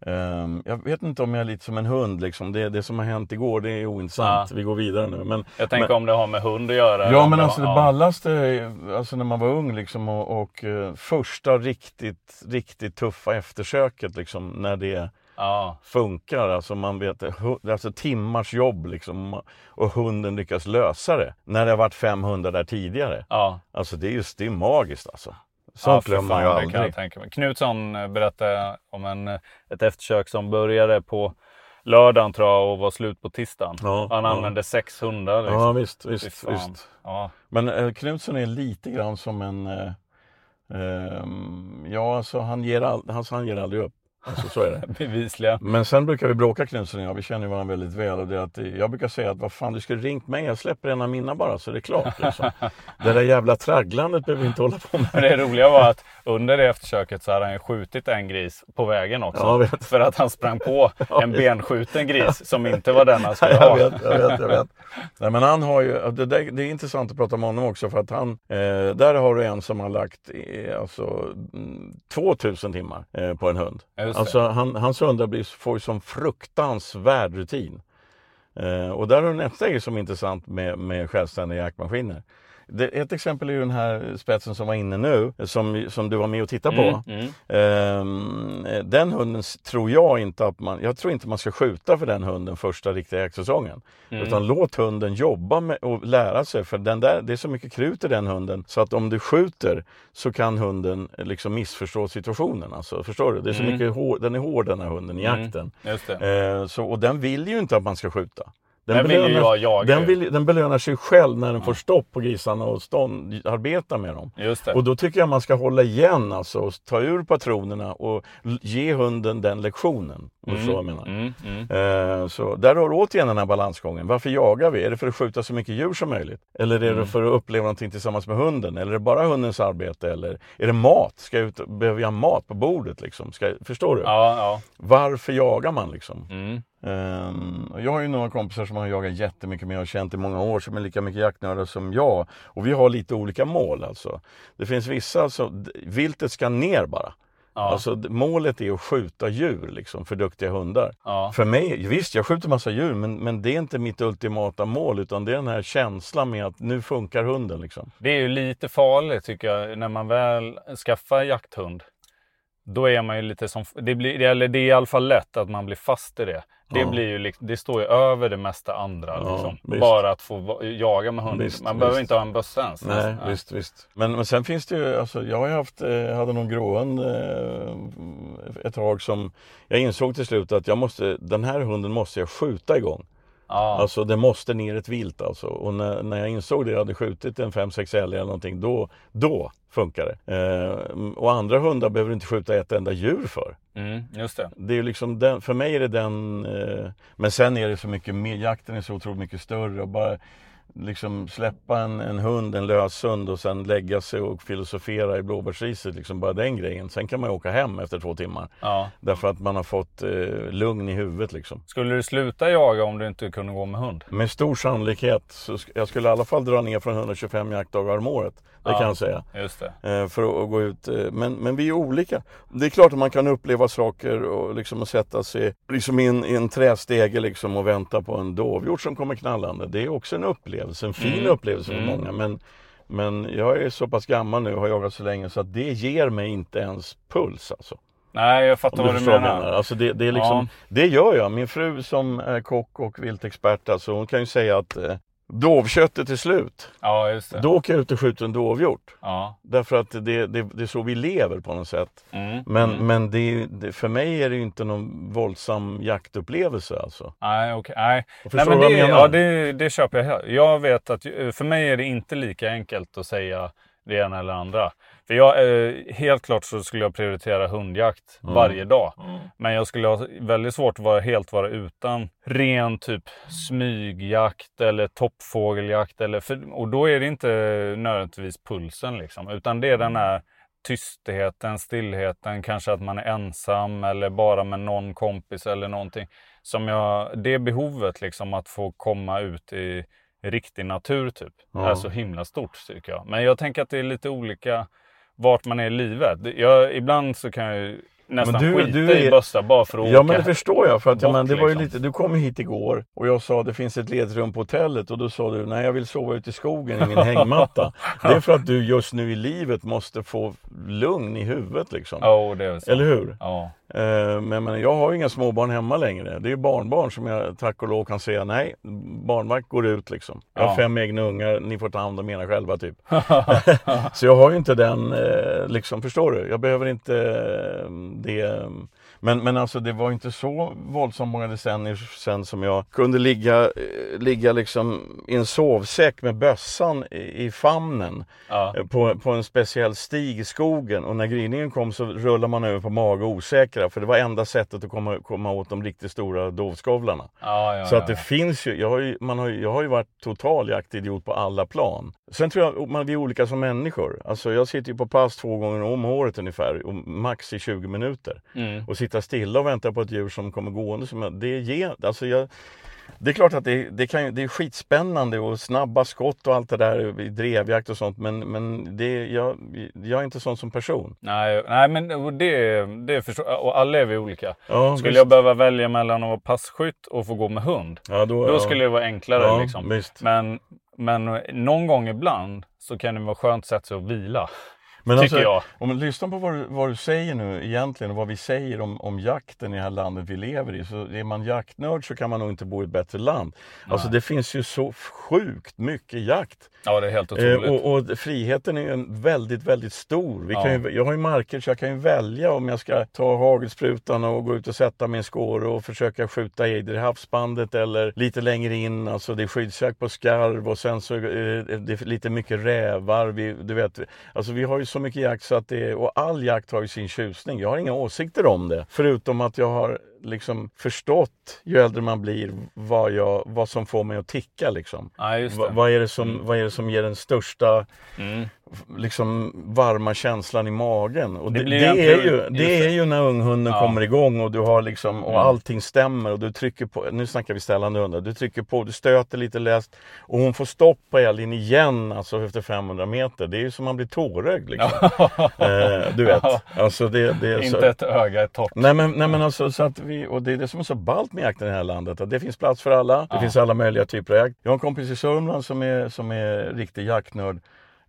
Ehm, jag vet inte om jag är lite som en hund liksom. Det, det som har hänt igår, det är ointressant. Ja. Vi går vidare nu. Men, Jag tänker men, om det har med hund att göra. Ja men det alltså det har- ballaste, alltså när man var ung liksom och, och första riktigt, riktigt tuffa eftersöket liksom när det Ja, funkar. Alltså man vet, hu- det är alltså timmars jobb liksom och hunden lyckas lösa det. När det har varit fem hundar där tidigare. ja. Alltså det är just, det är magiskt alltså. ja, Sånt för glömmer man ju det kan jag aldrig. tänka mig. Knutsson eh, berättade om en, eh, ett eftersök som började på lördagen tror jag och var slut på tisdagen. Ja, Han ja. använde sex hundar. Liksom. Ja visst, visst, visst. Ja. Men eh, Knutsson är lite grann som en... Eh, ehm, ja, alltså han ger, all, alltså, han ger aldrig upp. Alltså, så är det. Bevisligen. Men sen brukar vi bråka Knutsson och jag, vi känner ju varandra väldigt väl. Och det att, jag brukar säga att vad fan du skulle ringt mig, jag släpper en av mina bara så det är klart. Liksom. det där jävla tragglandet behöver vi inte hålla på med. Men det roliga var att under det eftersöket så hade han ju skjutit en gris på vägen också. Jag. För att han sprang på en benskjuten gris som inte var den han skulle jag ha. vet, jag vet, jag vet. Nej, men han har ju, det, där, det är intressant att prata med honom också för att han, eh, där har du en som har lagt eh, alltså, mm, 2000 timmar eh, på en hund. Alltså, alltså han, hans hundar blir, får ju som fruktansvärd rutin. Eh, och där har du nästa grej som är intressant med, med självständiga jaktmaskiner. Ett exempel är ju den här spetsen som var inne nu, som, som du var med och tittade på. Mm, mm. Ehm, den hunden tror jag inte att man, jag tror inte man ska skjuta för den hunden första riktiga jaktsäsongen. Mm. Utan låt hunden jobba med och lära sig för den där, det är så mycket krut i den hunden så att om du skjuter så kan hunden liksom missförstå situationen. Alltså, förstår du? Det är så Mm. mycket hår, den är hård den här hunden i Mm. jakten. Ehm, så, och den vill ju inte att man ska skjuta. Den vill ju jag jaga den, vill, den belönar sig själv när den får stopp på grisarna och stånd, arbeta med dem. Just det. Och då tycker jag man ska hålla igen alltså och ta ur patronerna och ge hunden den lektionen. Du förstår vad jag menar. Mm, mm. Eh, så där har du återigen den här balansgången. Varför jagar vi? Är det för att skjuta så mycket djur som möjligt? Eller är det Mm. för att uppleva någonting tillsammans med hunden? Eller är det bara hundens arbete? Eller är det mat? Ska jag ut, behöver jag mat på bordet? Liksom? Ska, förstår du? Ja, ja. Varför jagar man liksom? Och jag har ju några kompisar som har jagat jättemycket med och har känt i många år som är lika mycket jaktnördar som jag. Och vi har lite olika mål alltså. Det finns vissa, alltså, viltet ska ner bara. Ja. Alltså målet är att skjuta djur liksom för duktiga hundar. Ja. För mig, visst jag skjuter massa djur men, men det är inte mitt ultimata mål utan det är den här känslan med att nu funkar hunden liksom. Det är ju lite farligt tycker jag när man väl skaffar jakthund. Då är man ju lite som, det, blir, eller det är i alla fall lätt att man blir fast i det. Det, Ja. blir ju, det står ju över det mesta andra. Ja, liksom. Bara att få jaga med hunden. Visst, man behöver visst. inte ha en bössa ens. Nej, nästan. visst, visst. Men, men sen finns det ju, alltså, jag har haft, eh, hade någon gråhund eh, ett tag som jag insåg till slut att jag måste, den här hunden måste jag skjuta igång. Ja. Alltså det måste ner ett vilt alltså. Och när, när jag insåg det, jag hade skjutit en 5-6 älgar eller någonting, då, då funkar det. Eh, och andra hundar behöver inte skjuta ett enda djur för. Mm, just det. Det är liksom den, för mig är det den, eh, men sen är det så mycket mer, jakten är så otroligt mycket större och bara liksom släppa en, en hund, en löshund och sen lägga sig och filosofera i blåbärsriset, liksom bara den grejen. Sen kan man ju åka hem efter två timmar. Ja. Därför att man har fått eh, lugn i huvudet liksom. Skulle du sluta jaga om du inte kunde gå med hund? Med stor sannolikhet, så jag skulle i alla fall dra ner från 125 jaktdagar om året. Det Ja. kan jag säga. Just det. Eh, för att, gå ut. eh, Men, men vi är olika. Det är klart att man kan uppleva saker och liksom sätta sig liksom i, en, i en trästege liksom och vänta på en dovhjort som kommer knallande. Det är också en upplevelse, en fin Mm. upplevelse för Mm. många. Men, men jag är så pass gammal nu och har jagat så länge så att det ger mig inte ens puls alltså. Nej, jag fattar vad du menar. Alltså det, det, är liksom, det gör jag. Min fru som är kock och viltexpert, alltså, hon kan ju säga att eh, dovköttet är slut. Ja, just det. Då åker jag ut och skjuter en dovhjort. Ja. Därför att det, det, det är så vi lever på något sätt. Mm. Men, mm. men det, det, för mig är det inte någon våldsam jaktupplevelse alltså. Nej, okej. Nej. Jag Nej, men det, menar. ja, det, det köper jag. Jag vet att eh, för mig är det inte lika enkelt att säga det ena eller andra. För jag, eh, helt klart så skulle jag prioritera hundjakt Mm. varje dag. Men jag skulle ha väldigt svårt att vara, helt vara utan ren typ smygjakt eller toppfågeljakt. Eller, för, och då är det inte nödvändigtvis pulsen liksom. Utan det är den här tystheten, stillheten, kanske att man är ensam eller bara med någon kompis eller någonting. Som jag, det behovet liksom att få komma ut i riktig natur typ. Ja. Är så himla stort tycker jag. Men jag tänker att det är lite olika vart man är i livet. Jag, ibland så kan jag ju nästan Men du- skita du i är- bössa bara för att Ja åka. men det förstår jag. För att, ja, bort, men det var ju liksom. lite, du kom hit igår och jag sa det finns ett ledrum på hotellet och då sa du nej jag vill sova ute i skogen i min hängmatta. Det är för att du just nu i livet måste få lugn i huvudet liksom. Ja, det är så. Eller hur? Ja. Eh, Men, men jag har ju inga småbarn hemma längre. Det är ju barnbarn som jag tack och lov kan säga nej, barnvakt går ut liksom. Jag har Ja. fem egna ungar, ni får ta hand om era själva typ. Så jag har ju inte den, eh, liksom, förstår du? Jag behöver inte eh, det. Men, men alltså det var inte så våldsamt många decennier sedan som jag kunde ligga, eh, ligga liksom i en sovsäck med bössan i, i famnen Ja. eh, på, på en speciell stig i skogen och när gryningen kom så rullade man över på mage osäkra för det var enda sättet att komma, komma åt de riktigt stora dovskovlarna. Ja, ja, Så att det finns ju, jag har ju, man har, jag har ju varit total jaktidiot på alla plan. Sen tror jag man, vi är olika som människor. Alltså jag sitter ju på pass två gånger om året ungefär, och max i 20 minuter. Mm. Och sitta stilla och vänta på ett djur som kommer gående. Som det, ger, alltså jag, det är klart att det, det, kan, det är skitspännande och snabba skott och allt det där i drevjakt och sånt. Men, men det, jag, jag är inte sån som person. Nej, nej, men och det, det förstår Och alla är vi olika. Ja, Skulle visst. jag behöva välja mellan att vara passkytt och få gå med hund, Ja, då, då ja. skulle det vara enklare. Liksom. visst. Men, men någon gång ibland så kan det vara skönt sätt sig att vila. Men tycker jag. Om man lyssnar på vad du, vad du säger nu egentligen och vad vi säger om, om jakten i det här landet vi lever i. Så är man jaktnörd så kan man nog inte bo i ett bättre land. Alltså det finns ju så sjukt mycket jakt. Ja, det är helt Eh, otroligt. och, och friheten är ju väldigt, väldigt stor. Vi Ja. kan ju, jag har ju marker så jag kan ju välja om jag ska ta hagelsprutan och gå ut och sätta min skåre och försöka skjuta ejder i havsbandet eller lite längre in, alltså det är skyddsjakt på skarv och sen så är det lite mycket rävar. Vi, du vet, alltså vi har ju så mycket jakt så att det, och all jakt har ju sin tjusning. Jag har inga åsikter om det, förutom att jag har liksom förstått ju äldre man blir vad, jag, vad som får mig att ticka liksom. Ja. Va, vad, är det som, vad är det som ger den största Mm. liksom varma känslan i magen. Och Det det, det, är, ju, det det. är ju när unghunden Ja. kommer igång och du har liksom och Mm. allting stämmer och du trycker på, nu snackar vi ställande hundar, du trycker på, du stöter lite läst och hon får stopp på älgen igen alltså efter 500 meter. Det är ju som man blir tårögd liksom. eh, du vet. Alltså det, är så... Inte ett öga är torrt. Nej men, nej men alltså så att vi, och det är det som är så ballt med jakten i det här landet. Att det finns plats för alla. Det finns alla möjliga typer av jakt. Jag har en kompis i Sörmland som är, som är riktig jaktnörd.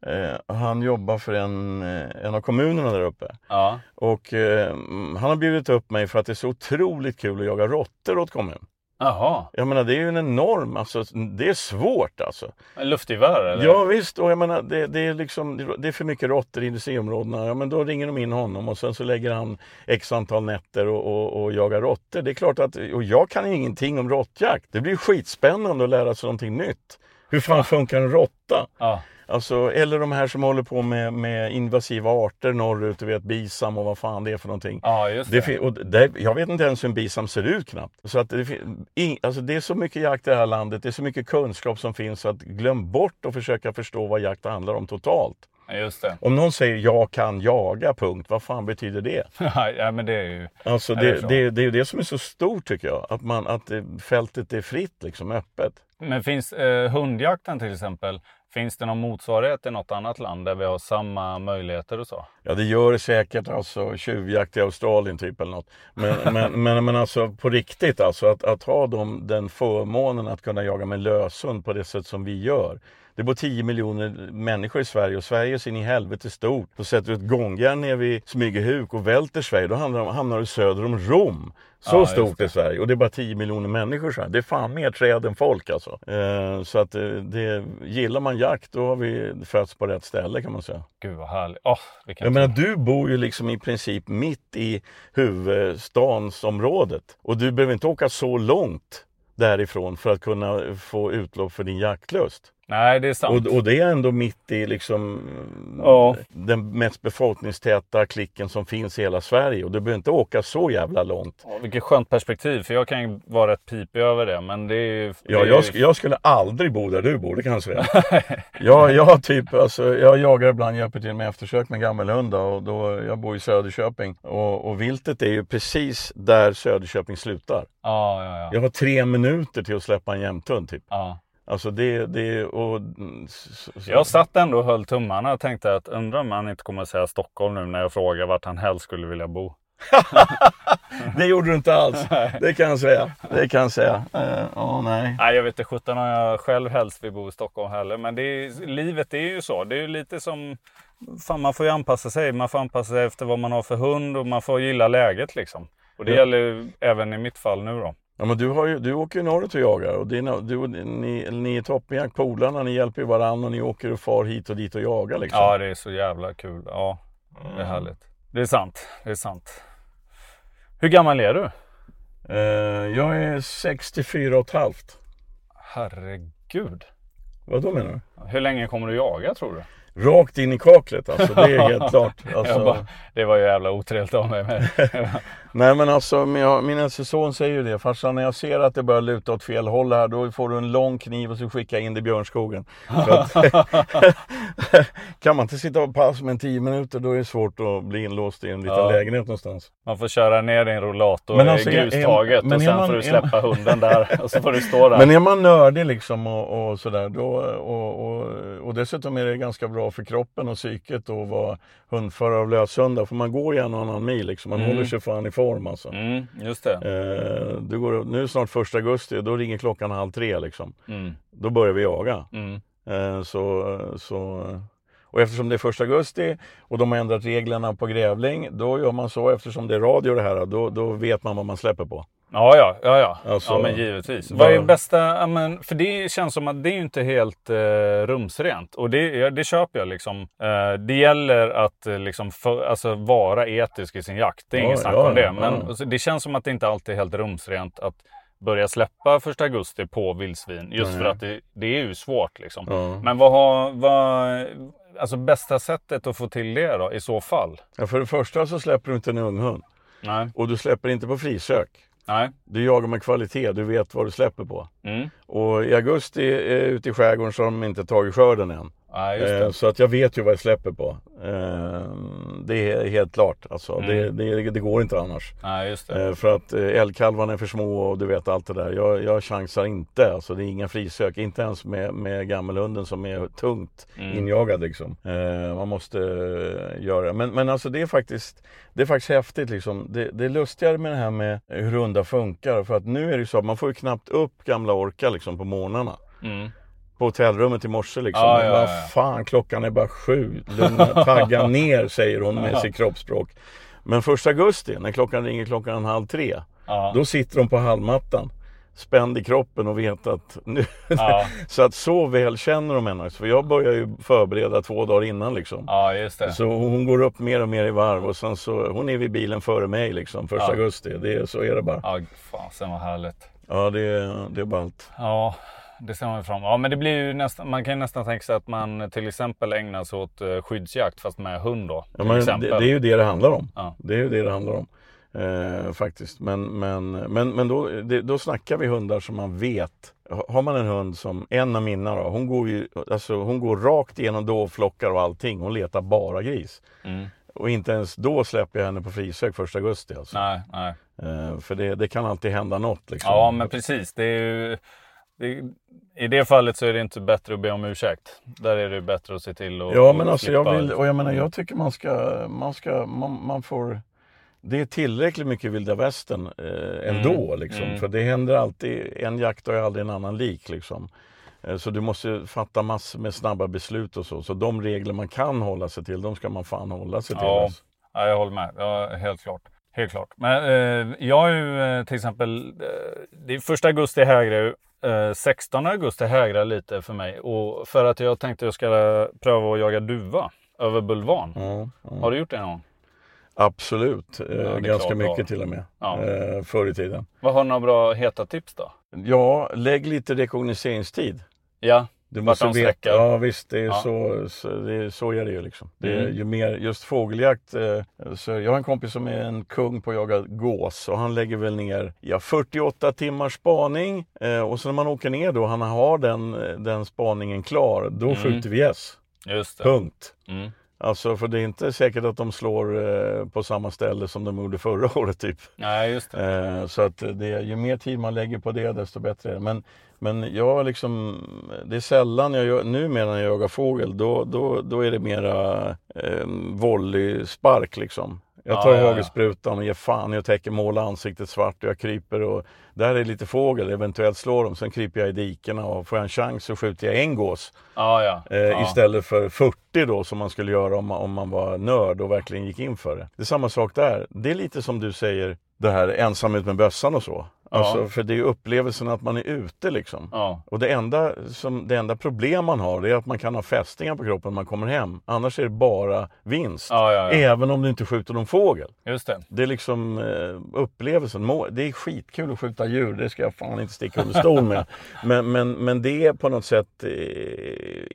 Eh, han jobbar för en, eh, en av kommunerna där uppe. Ja. Och eh, han har bjudit upp mig för att det är så otroligt kul att jaga råttor åt kommun. Jaha. Jag menar det är ju en enorm, alltså det är svårt alltså. Luftgevär eller? Ja visst, och jag menar det, det är liksom, det är för mycket råttor i industriområdena. Ja men då ringer de in honom och sen så lägger han x antal nätter och, och, och jagar råttor. Det är klart att, och jag kan ju ingenting om råttjakt. Det blir skitspännande att lära sig någonting nytt. Hur fan funkar en råtta? Ja. Alltså, eller de här som håller på med, med invasiva arter norrut, du vet bisam och vad fan det är för någonting. Ja, just Det det. och det, jag vet inte ens hur en bisam ser ut knappt. Så att det, alltså det är så mycket jakt i det här landet, det är så mycket kunskap som finns så att glöm bort att försöka förstå vad jakt handlar om totalt. Det. Om någon säger jag kan jaga, punkt, vad fan betyder det? ja, men det är ju... Alltså Är det det, det, det är det som är så stort tycker jag, att, man, att eh, fältet är fritt, liksom öppet. Men finns eh, hundjakten till exempel, finns det någon motsvarighet i något annat land där vi har samma möjligheter och så? Ja det gör det säkert, alltså tjuvjakt i Australien typ eller något. Men, men, men, men alltså på riktigt alltså, att, att ha dem, den förmånen att kunna jaga med löshund på det sätt som vi gör. Det bor 10 miljoner människor i Sverige och Sverige är så in i helvete stort. Då sätter du ett gångjärn ner vid Smygehuk och välter Sverige, då hamnar, de- hamnar du söder om Rom. Så Ja, stort är Sverige och det är bara 10 miljoner människor så här. Det är fan mer träd än folk alltså. Eh, så att eh, det, gillar man jakt då har vi fötts på rätt ställe kan man säga. Gud vad härligt. Åh, vilken Jag menar, du bor ju liksom i princip mitt i huvudstansområdet. Och du behöver inte åka så långt därifrån för att kunna få utlopp för din jaktlust. Nej, det är sant. Och, och det är ändå mitt i liksom Ja. den mest befolkningstäta klicken som finns i hela Sverige. Och du behöver inte åka så jävla långt. Åh, vilket skönt perspektiv, för jag kan ju vara rätt pipig över det. Men det är ju... Ja, det är jag, ju- jag skulle aldrig bo där du bor, det kan jag säga. jag, jag, typ, alltså, jag jagar ibland, hjälper till med eftersök med gammelhundar och då, jag bor i Söderköping. Och, och viltet är ju precis där Söderköping slutar. Ja, ja, ja. Jag har tre minuter till att släppa en jämthund typ. ja. Alltså det, det och... mm, Jag satt ändå och höll tummarna och tänkte att undrar om han inte kommer att säga Stockholm nu när jag frågar vart han helst skulle vilja bo. det gjorde du inte alls. Det kan jag säga. Det kan jag säga. Uh, oh, nej. nej, jag vet inte sjutton om jag själv helst vill bo i Stockholm heller. Men det är, livet är ju så. Det är lite som... Fan, man får ju anpassa sig. Man får anpassa sig efter vad man har för hund och man får gilla läget liksom. Och det ja. gäller även i mitt fall nu då. Ja men du, har ju, du åker ju norrut och jagar och dina, du, ni, ni är toppjakt, polarna, ni hjälper varandra och ni åker och far hit och dit och jagar liksom. Ja det är så jävla kul. Ja, det är mm. härligt. Det är sant, det är sant. Hur gammal är du? Uh, jag är 64 och ett halvt. Herregud. Vad då menar du? Hur länge kommer du jaga tror du? Rakt in i kaklet alltså, det är helt klart. Alltså... Bara, det var ju jävla otrevligt av mig. Men... Nej men alltså min, min äldste son säger ju det. Farsan när jag ser att det börjar luta åt fel håll här då får du en lång kniv och så skickar in det i björnskogen. Att, kan man inte sitta och pass med en tio minuter då är det svårt att bli inlåst i en liten ja. lägenhet någonstans. Man får köra ner din rollator men alltså, i grustaget är, och sen man, får du släppa man, hunden där och så får du stå där. Men är man nördig liksom och, och sådär då och, och, och dessutom är det ganska bra för kroppen och psyket att vara hundförare av löshundar för man går ju en och annan mil liksom. Man mm. håller sig fan i form alltså. Mm, just det. Eh, du går, nu är det snart första augusti, då ringer klockan halv tre liksom. Mm. Då börjar vi jaga. Mm. Eh, så, så, och eftersom det är första augusti och de har ändrat reglerna på grävling, då gör man så eftersom det är radio det här, då, då vet man vad man släpper på. Ja, ja, ja, ja. Alltså, ja men givetvis. Vad är bästa, men, för det känns som att det är inte helt eh, rumsrent. Och det, det köper jag liksom. Eh, det gäller att eh, liksom för, alltså, vara etisk i sin jakt. Det är ja, inget snack om det. Men alltså, det känns som att det inte alltid är helt rumsrent att börja släppa första augusti på vildsvin. Just Nej. för att det, det, är ju svårt liksom. Men vad har, vad, alltså bästa sättet att få till det då i så fall? Ja, för det första så släpper du inte en unghund. Nej. Och du släpper inte på frisök. Nej. Du jagar med kvalitet, du vet vad du släpper på. Mm. Och i augusti ute i skärgården så har de inte tagit skörden än. Ja, eh, så att jag vet ju vad jag släpper på. Eh, det är helt klart. Alltså, mm. det, det, det, går inte annars. Ja, eh, för att älgkalvarna är för små och du vet allt det där. Jag, jag chansar inte. Alltså, det är inga frisök. Inte ens med, med gammelhunden som är tungt mm. injagad. Liksom. man måste göra. Men, men alltså det är faktiskt det är faktiskt häftigt liksom. Det, det är lustigare med det här med hur hundar funkar. För att nu är det så att man får ju knappt upp gamla orkar liksom på morgnarna. Mm på hotellrummet i morse liksom. Ja, ja, ja. fan, klockan är bara sju. Lugna, tagga ner säger hon med sitt kroppsspråk. Men första augusti när klockan ringer klockan halv tre. Då sitter hon på halmmattan. Spänd i kroppen och vet att nu... så att så väl känner de henne. För jag börjar ju förbereda två dagar innan liksom. Ja, just det. Så hon går upp mer och mer i varv och sen så, hon är vid bilen före mig liksom, första augusti. Det, så är det bara. Ja, fasen vad härligt. Ja, det, det är ballt. Ja, det ser man fram Ja, men det blir ju nästan, man kan ju nästan tänka sig att man till exempel ägnar sig åt eh, skyddsjakt fast med hund då. Ja, men det, det, är ju det det handlar om. Ja. Det är ju det det handlar om. Eh, faktiskt. Men, men, men, men då, det, då snackar vi hundar som man vet. Har man en hund som, en av mina då, hon går ju alltså, hon går rakt igenom dovflockar och allting. Hon letar bara gris. Mm. Och inte ens då släpper jag henne på frisök första augusti. Alltså. Nej, nej. Eh, för det, det kan alltid hända något. Liksom. Ja, men precis. Det är ju I det fallet så är det inte bättre att be om ursäkt. Där är det bättre att se till att Ja, men alltså jag vill, och jag menar, jag tycker man ska, man ska, man, man får det är tillräckligt mycket vilda västern eh, ändå. Mm. Liksom. Mm. För det händer alltid, en jakt har ju aldrig en annan lik. Liksom. Eh, så du måste fatta massor med snabba beslut och så. Så de regler man kan hålla sig till, de ska man fan hålla sig till. Ja, alltså. ja jag håller med. Ja, helt klart. Helt klart. Men eh, jag har ju eh, till exempel, eh, det är första augusti hägrar eh, 16 augusti hägrar lite för mig. Och för att jag tänkte jag ska pröva att jaga duva över bulvan. Mm, mm. Har du gjort det någon gång? Absolut, eh, ja, ganska mycket bra. till och med. Ja. Eh, förr i tiden. Vad har du några bra heta tips då? Ja, lägg lite rekognoseringstid. Ja, du måste veta, ja visst, det är, ja. Så, så, det är, så är det ju liksom. Det är, mm. ju mer, just fågeljakt, eh, så jag har en kompis som är en kung på att jaga gås och han lägger väl ner ja, 48 timmars spaning eh, och så när man åker ner då, han har den, den spaningen klar, då mm. skjuter vi gäss. Just det. Punkt. Mm. Alltså för det är inte säkert att de slår eh, på samma ställe som de gjorde förra året typ. Nej, just det. Eh, så att det, ju mer tid man lägger på det desto bättre är det. Men, men jag liksom, det är sällan jag gör, numera när jag jagar fågel, då, då, då är det mera eh, volleyspark liksom. Jag tar ja. hagelsprutan och ger fan jag täcker måla ansiktet svart och jag kryper och där är lite fågel, eventuellt slår dem. Sen kryper jag i dikena och får jag en chans så skjuter jag en gås. Ja, ja. Eh, ja. Istället för 40 då som man skulle göra om om man var nörd och verkligen gick in för det. Det är samma sak där. Det är lite som du säger, det här ensam ut med bössan och så. Alltså, för det är upplevelsen att man är ute liksom. Och det enda, som, det enda problem man har är att man kan ha fästingar på kroppen när man kommer hem. Annars är det bara vinst. Även om du inte skjuter någon fågel. Just det. Det är liksom eh, upplevelsen. Det är skitkul att skjuta djur, det ska jag fan inte sticka under stol med. Men, men, men det är på något sätt eh,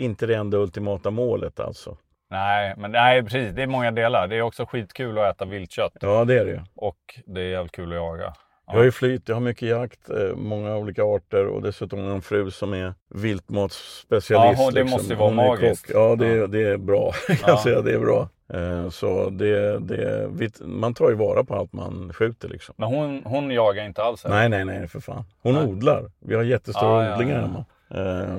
inte det enda ultimata målet alltså. Nej, men nej, precis. Det är många delar. Det är också skitkul att äta viltkött. Ja, det är det ju. Och det är jävligt kul att jaga. Jag har ju flyt, jag har mycket jakt, eh, många olika arter och dessutom en fru som är viltmatsspecialist. Ja, det måste ju vara Hon magiskt. kock. Ja, det, är- Ja. det är bra. kan Ja. jag säga, det är bra. Eh, Så det, det, man tar ju vara på allt man skjuter liksom. Men hon, hon jagar inte alls? eller? Nej, nej, nej för fan. Hon Nej. odlar. Vi har jättestora Ah, ja, odlingar ja. hemma.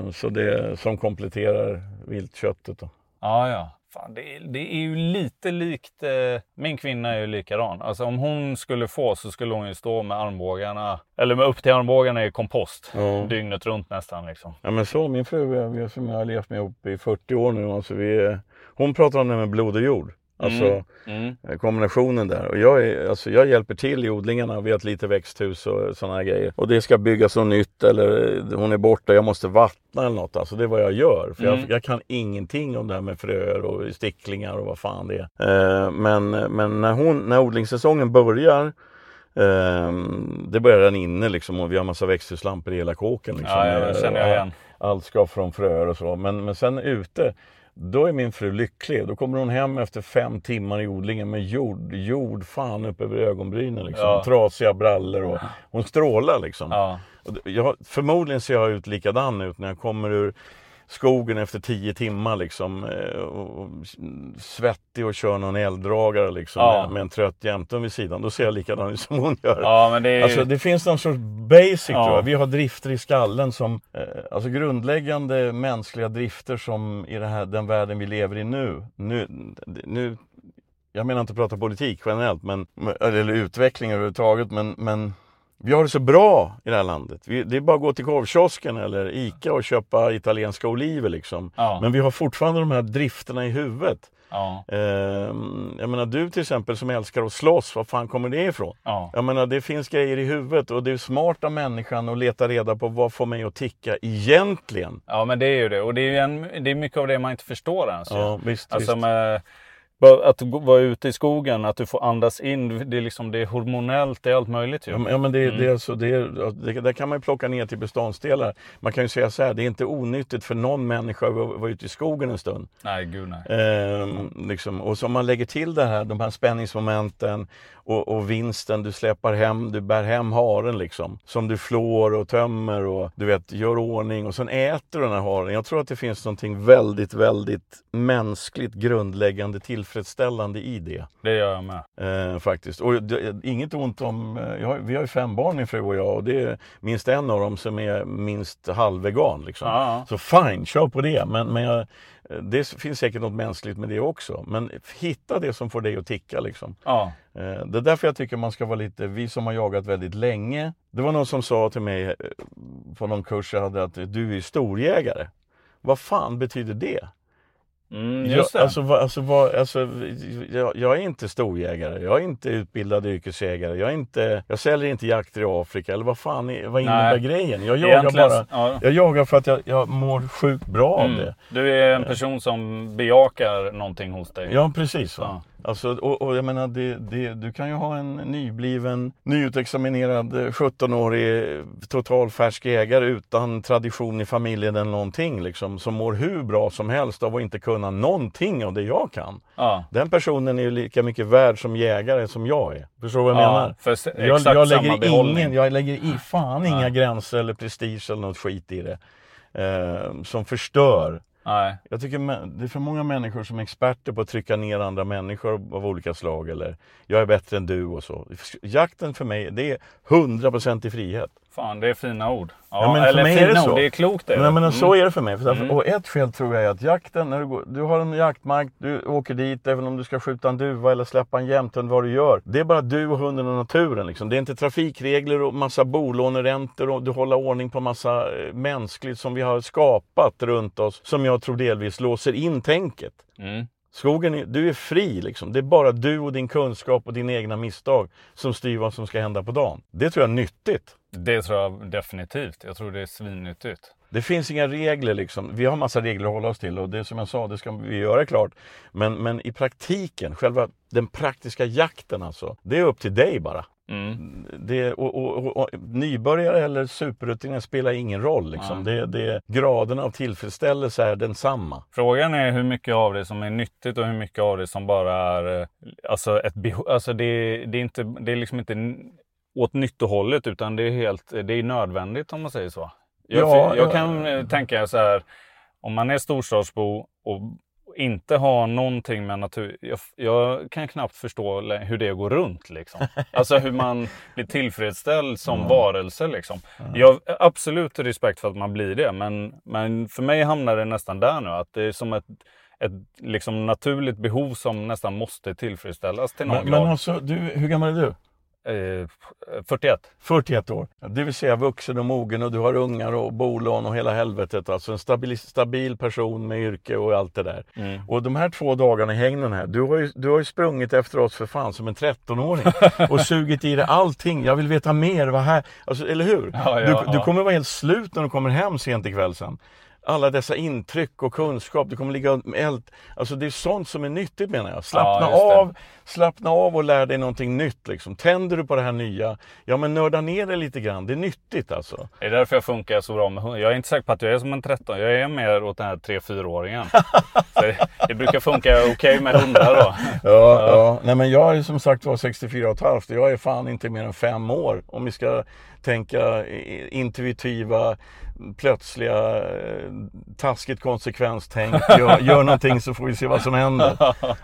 Eh, Så det som kompletterar viltköttet. Då. Ja, ja. Fan, det, är, det är ju lite likt... Eh, min kvinna är ju likadan. Alltså om hon skulle få så skulle hon ju stå med armbågarna, eller med upp till armbågarna i kompost. Ja. Dygnet runt nästan liksom. Ja men så, min fru som jag har levt med ihop i 40 år nu, alltså vi, hon pratar om det med blod och jord. Alltså Mm. eh, kombinationen där. Och jag, är, alltså, jag hjälper till i odlingarna, vi har ett litet växthus och sådana här grejer. Och det ska byggas något nytt eller eh, hon är borta, jag måste vattna eller något. Alltså det är vad jag gör. För Mm. jag, jag kan ingenting om det här med fröer och sticklingar och vad fan det är. Eh, men men när, hon, när odlingssäsongen börjar Ehm, det börjar den inne liksom och vi har massa växthuslampor i hela kåken. Liksom. Ja, ja, det känner jag Eh, igen. Allt ska från fröer och så. Men, men sen ute, då är min fru lycklig. Då kommer hon hem efter fem timmar i odlingen med jord, jord fan upp över ögonbrynen. Liksom. Ja. Trasiga brallor och hon strålar liksom. Ja. Jag, förmodligen ser jag ut likadan ut när jag kommer ur skogen efter tio timmar liksom. eh, Och, och svettig och kör någon elddragare liksom Ja. med, med en trött jämte vid sidan. Då ser jag likadan ut som hon gör. ja, men det är... Alltså det finns någon sorts basic Ja. tror jag. Vi har drifter i skallen som, eh, alltså grundläggande mänskliga drifter som i här, den världen vi lever i nu. nu, nu jag menar inte att prata politik generellt, men, eller utveckling överhuvudtaget, men, men vi har det så bra i det här landet. Vi, det är bara att gå till korvkiosken eller ICA och köpa italienska oliver liksom. Ja. Men vi har fortfarande de här drifterna i huvudet. ja. Ehm, jag menar du till exempel som älskar att slåss, var fan kommer det ifrån? Ja. Jag menar det finns grejer i huvudet och det är smart av människan att leta reda på vad får mig att ticka egentligen. ja, men det är ju det. Och det är, en, det är mycket av det man inte förstår ens. ju. Ja visst, Alltså visst. med, att vara ute i skogen, att du får andas in. Det är, liksom, det är hormonellt, det är allt möjligt ju. Ja men, ja, men det, Mm. det, alltså, det, det, där kan man ju plocka ner till beståndsdelar. Man kan ju säga så här, det är inte onyttigt för någon människa att vara ute i skogen en stund. Nej, gud nej. Ehm, liksom. Och så om man lägger till det här, de här spänningsmomenten och, och vinsten, du släpar hem, du bär hem haren liksom. Som du flår och tömmer och du vet, gör ordning och sen äter du den här haren. Jag tror att det finns någonting väldigt, väldigt mänskligt grundläggande tillfredsställande i det. Det gör jag med. Eh, faktiskt. Och det, inget ont om, eh, har, vi har ju fem barn min fru och jag och det är minst en av dem som är minst halvvegan. Liksom. Ja. Så fine, kör på det. Men, men jag, eh, det finns säkert något mänskligt med det också. Men hitta det som får dig att ticka liksom. Ja. Eh, Det är därför jag tycker man ska vara lite, vi som har jagat väldigt länge. Det var någon som sa till mig på någon kurs jag hade att du är storjägare. Vad fan betyder det? Mm, Jag, alltså, vad- alltså, vad- alltså, jag, jag är inte storjägare, jag är inte utbildad yrkesjägare, jag, är inte, jag säljer inte jakter i Afrika eller vad fan är, vad innebär Nej. grejen? Jag jagar Egentligen- bara, ja. jag jagar för att jag, jag mår sjukt bra av Mm. det. Du är en person som bejakar någonting hos dig. Ja precis. Va? Ja. Alltså, och, och jag menar, det, det, du kan ju ha en nybliven, nyutexaminerad eh, 17-årig totalfärsk ägare utan tradition i familjen eller någonting liksom, som mår hur bra som helst av att inte kunna någonting av det jag kan. Ja. Den personen är ju lika mycket värd som jägare som jag är. Förstår du vad jag Ja, menar? för jag, jag, lägger ingen, jag lägger i fan inga gränser eller prestige eller något skit i det. Eh, som förstör. Nej. Jag tycker det är för många människor som är experter på att trycka ner andra människor av olika slag. Eller jag är bättre än du och så. Jakten för mig, det är 100% i frihet. Fan, det är fina ord. Ja, Ja, men för eller mig är fina det ord, så. det är klokt. Det. Nej, men Mm. så är det för mig. För Mm. Och ett fel tror jag är att jakten, när du, går, du har en jaktmark, du åker dit även om du ska skjuta en duva eller släppa en jämthund, vad du gör. Det är bara du och hunden och naturen. Liksom. Det är inte trafikregler och massa bolåneräntor och du håller ordning på massa eh, mänskligt som vi har skapat runt oss som jag tror delvis låser in tänket. Mm. Skogen, är, du är fri liksom. Det är bara du och din kunskap och dina egna misstag som styr vad som ska hända på dagen. Det tror jag är nyttigt. Det tror jag definitivt. Jag tror det är svinnyttigt. Det finns inga regler liksom. Vi har massa regler att hålla oss till och det som jag sa, det ska vi göra klart. Men, men i praktiken, själva den praktiska jakten alltså, det är upp till dig bara. Mm. Det, och, och, och, nybörjare eller superrutiner spelar ingen roll. Liksom. Det, det, graden av tillfredsställelse är densamma. Frågan är hur mycket av det som är nyttigt och hur mycket av det som bara är eh, alltså ett behov. Alltså det, det, är inte, det är liksom inte åt nyttohållet utan det är helt det är nödvändigt om man säger så. Jag, Ja, jag ja. kan eh, tänka så här. Om man är storstadsbo och inte har någonting med natur. Jag, jag kan knappt förstå hur det går runt. Liksom. Alltså hur man blir tillfredsställd som varelse. Liksom. Jag har absolut respekt för att man blir det. Men, men för mig hamnar det nästan där nu. Att det är som ett, ett liksom naturligt behov som nästan måste tillfredsställas till någon Men, grad. men alltså, du, hur gammal är du? Eh, 41. 41 år. Det vill säga vuxen och mogen och du har ungar och bolån och hela helvetet. Alltså en stabil, stabil person med yrke och allt det där. Mm. Och de här två dagarna i hägnen här, du har, ju, du har ju sprungit efter oss för fan som en 13-åring och sugit i dig allting. Jag vill veta mer, vad här, alltså, eller hur? Ja, ja, du, ja. du kommer vara helt slut när du kommer hem sent ikväll sen. Alla dessa intryck och kunskap, du kommer ligga eld. Alltså det är sånt som är nyttigt menar jag. Slappna Ja, av, slappna av och lär dig någonting nytt liksom. Tänder du på det här nya, ja men nörda ner det lite grann. Det är nyttigt alltså. Det är därför jag funkar så bra med hund. Jag är inte säker på att jag är som en 13. Jag är mer åt den här 3-4-åringen. Så det, det brukar funka okej med hundar då. Ja, ja. Nej men jag är som sagt var 64 och ett halvt jag är fan inte mer än fem år. Om vi ska tänka intuitiva, plötsliga, eh, taskigt konsekvenstänk. Gör, gör någonting så får vi se vad som händer.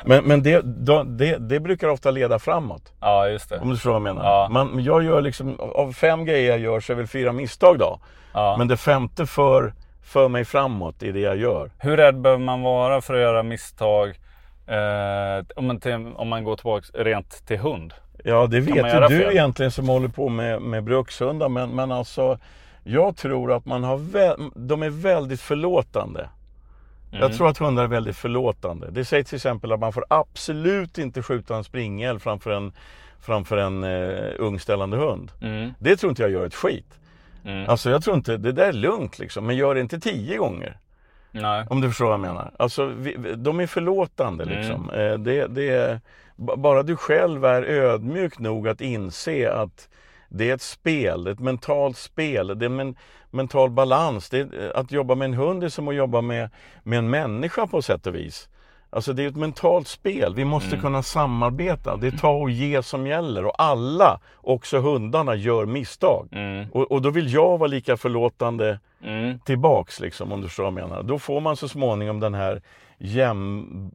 Men, men det, då, det, det brukar ofta leda framåt. Ja, just det. Om du förstår vad jag menar. Ja. Man, jag gör liksom, av fem grejer jag gör så är väl fyra misstag då. Ja. Men det femte för, för mig framåt i det jag gör. Hur rädd behöver man vara för att göra misstag? Eh, om, man till, om man går tillbaka rent till hund. Ja, det vet ju du fel? egentligen som håller på med, med brukshundar. Men, men alltså, jag tror att man har vä- de är väldigt förlåtande. Mm. Jag tror att hundar är väldigt förlåtande. Det sägs till exempel att man får absolut inte skjuta en springel framför en, framför en eh, ungställande hund. Mm. Det tror inte jag gör ett skit. Mm. Alltså jag tror inte, det där är lugnt liksom. Men gör det inte tio gånger. Nej. Om du förstår vad jag menar. Alltså, vi, de är förlåtande Mm. liksom. Eh, Det, det, är- bara du själv är ödmjuk nog att inse att det är ett spel, ett mentalt spel. Det är en mental balans. Det är, att jobba med en hund är som att jobba med, med en människa på sätt och vis. Alltså det är ett mentalt spel. Vi måste Mm. kunna samarbeta. Det är ta och ge som gäller. Och alla, också hundarna, gör misstag. Mm. Och, och då vill jag vara lika förlåtande Mm. tillbaks liksom om du förstår vad jag menar. Då får man så småningom den här jäm...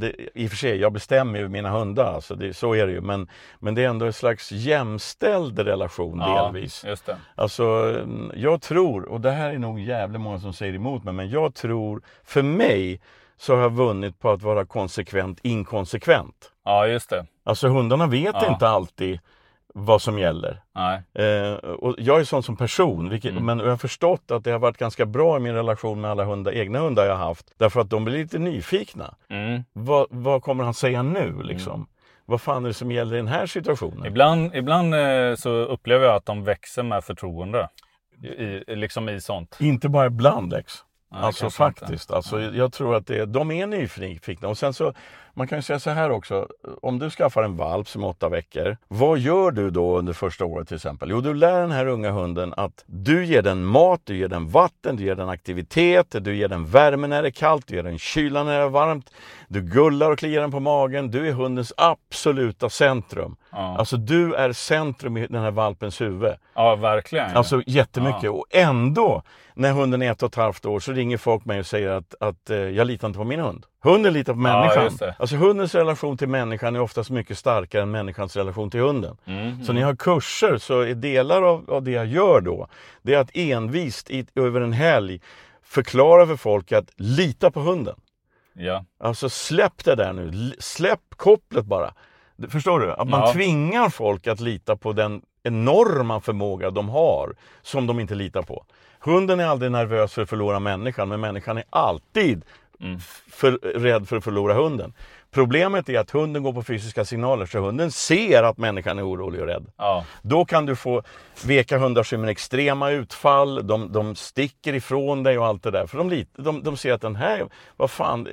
Det, I och för sig, jag bestämmer ju mina hundar, alltså det, så är det ju. Men, men det är ändå en slags jämställd relation Ja, delvis. just det. Alltså, jag tror, och det här är nog jävligt många som säger emot mig, men jag tror, för mig så har jag vunnit på att vara konsekvent inkonsekvent. Ja, just det. Alltså hundarna vet Ja. inte alltid vad som gäller. Eh, och jag är sån som person, vilket, Mm. men jag har förstått att det har varit ganska bra i min relation med alla hundar, egna hundar jag har haft. Därför att de blir lite nyfikna. Mm. Vad, vad kommer han säga nu liksom? Vad fan är det som gäller i den här situationen? Ibland, ibland eh, så upplever jag att de växer med förtroende. I, liksom i sånt. Inte bara ibland Lex. Nej, alltså inte. faktiskt. Alltså, jag tror att det, de är nyfikna. Och sen så, man kan ju säga så här också. Om du skaffar en valp som är åtta veckor. Vad gör du då under första året till exempel? Jo, du lär den här unga hunden att du ger den mat, du ger den vatten, du ger den aktivitet, du ger den värme när det är kallt, du ger den kyla när det är varmt. Du gullar och kliar den på magen. Du är hundens absoluta centrum. Ja. Alltså du är centrum i den här valpens huvud. Ja, verkligen. Alltså jättemycket. Och ändå, när hunden är ett och ett halvt år så ringer folk mig och säger att, att eh, jag litar inte på min hund. Hunden litar på människan. det. alltså hundens relation till människan är oftast mycket starkare än människans relation till hunden. Mm, Så när jag har kurser så är delar av, av det jag gör då, det är att envist i, över en helg förklara för folk att lita på hunden. Ja. Alltså släpp det där nu, släpp kopplet bara. Förstår du? Att man Ja. tvingar folk att lita på den enorma förmåga de har som de inte litar på. Hunden är aldrig nervös för att förlora människan men människan är alltid Mm. för, rädd för att förlora hunden. Problemet är att hunden går på fysiska signaler så hunden ser att människan är orolig och rädd. Ja. Då kan du få veka hundar som extrema utfall, de, de sticker ifrån dig och allt det där. För de, de, de ser att den här, vad fan,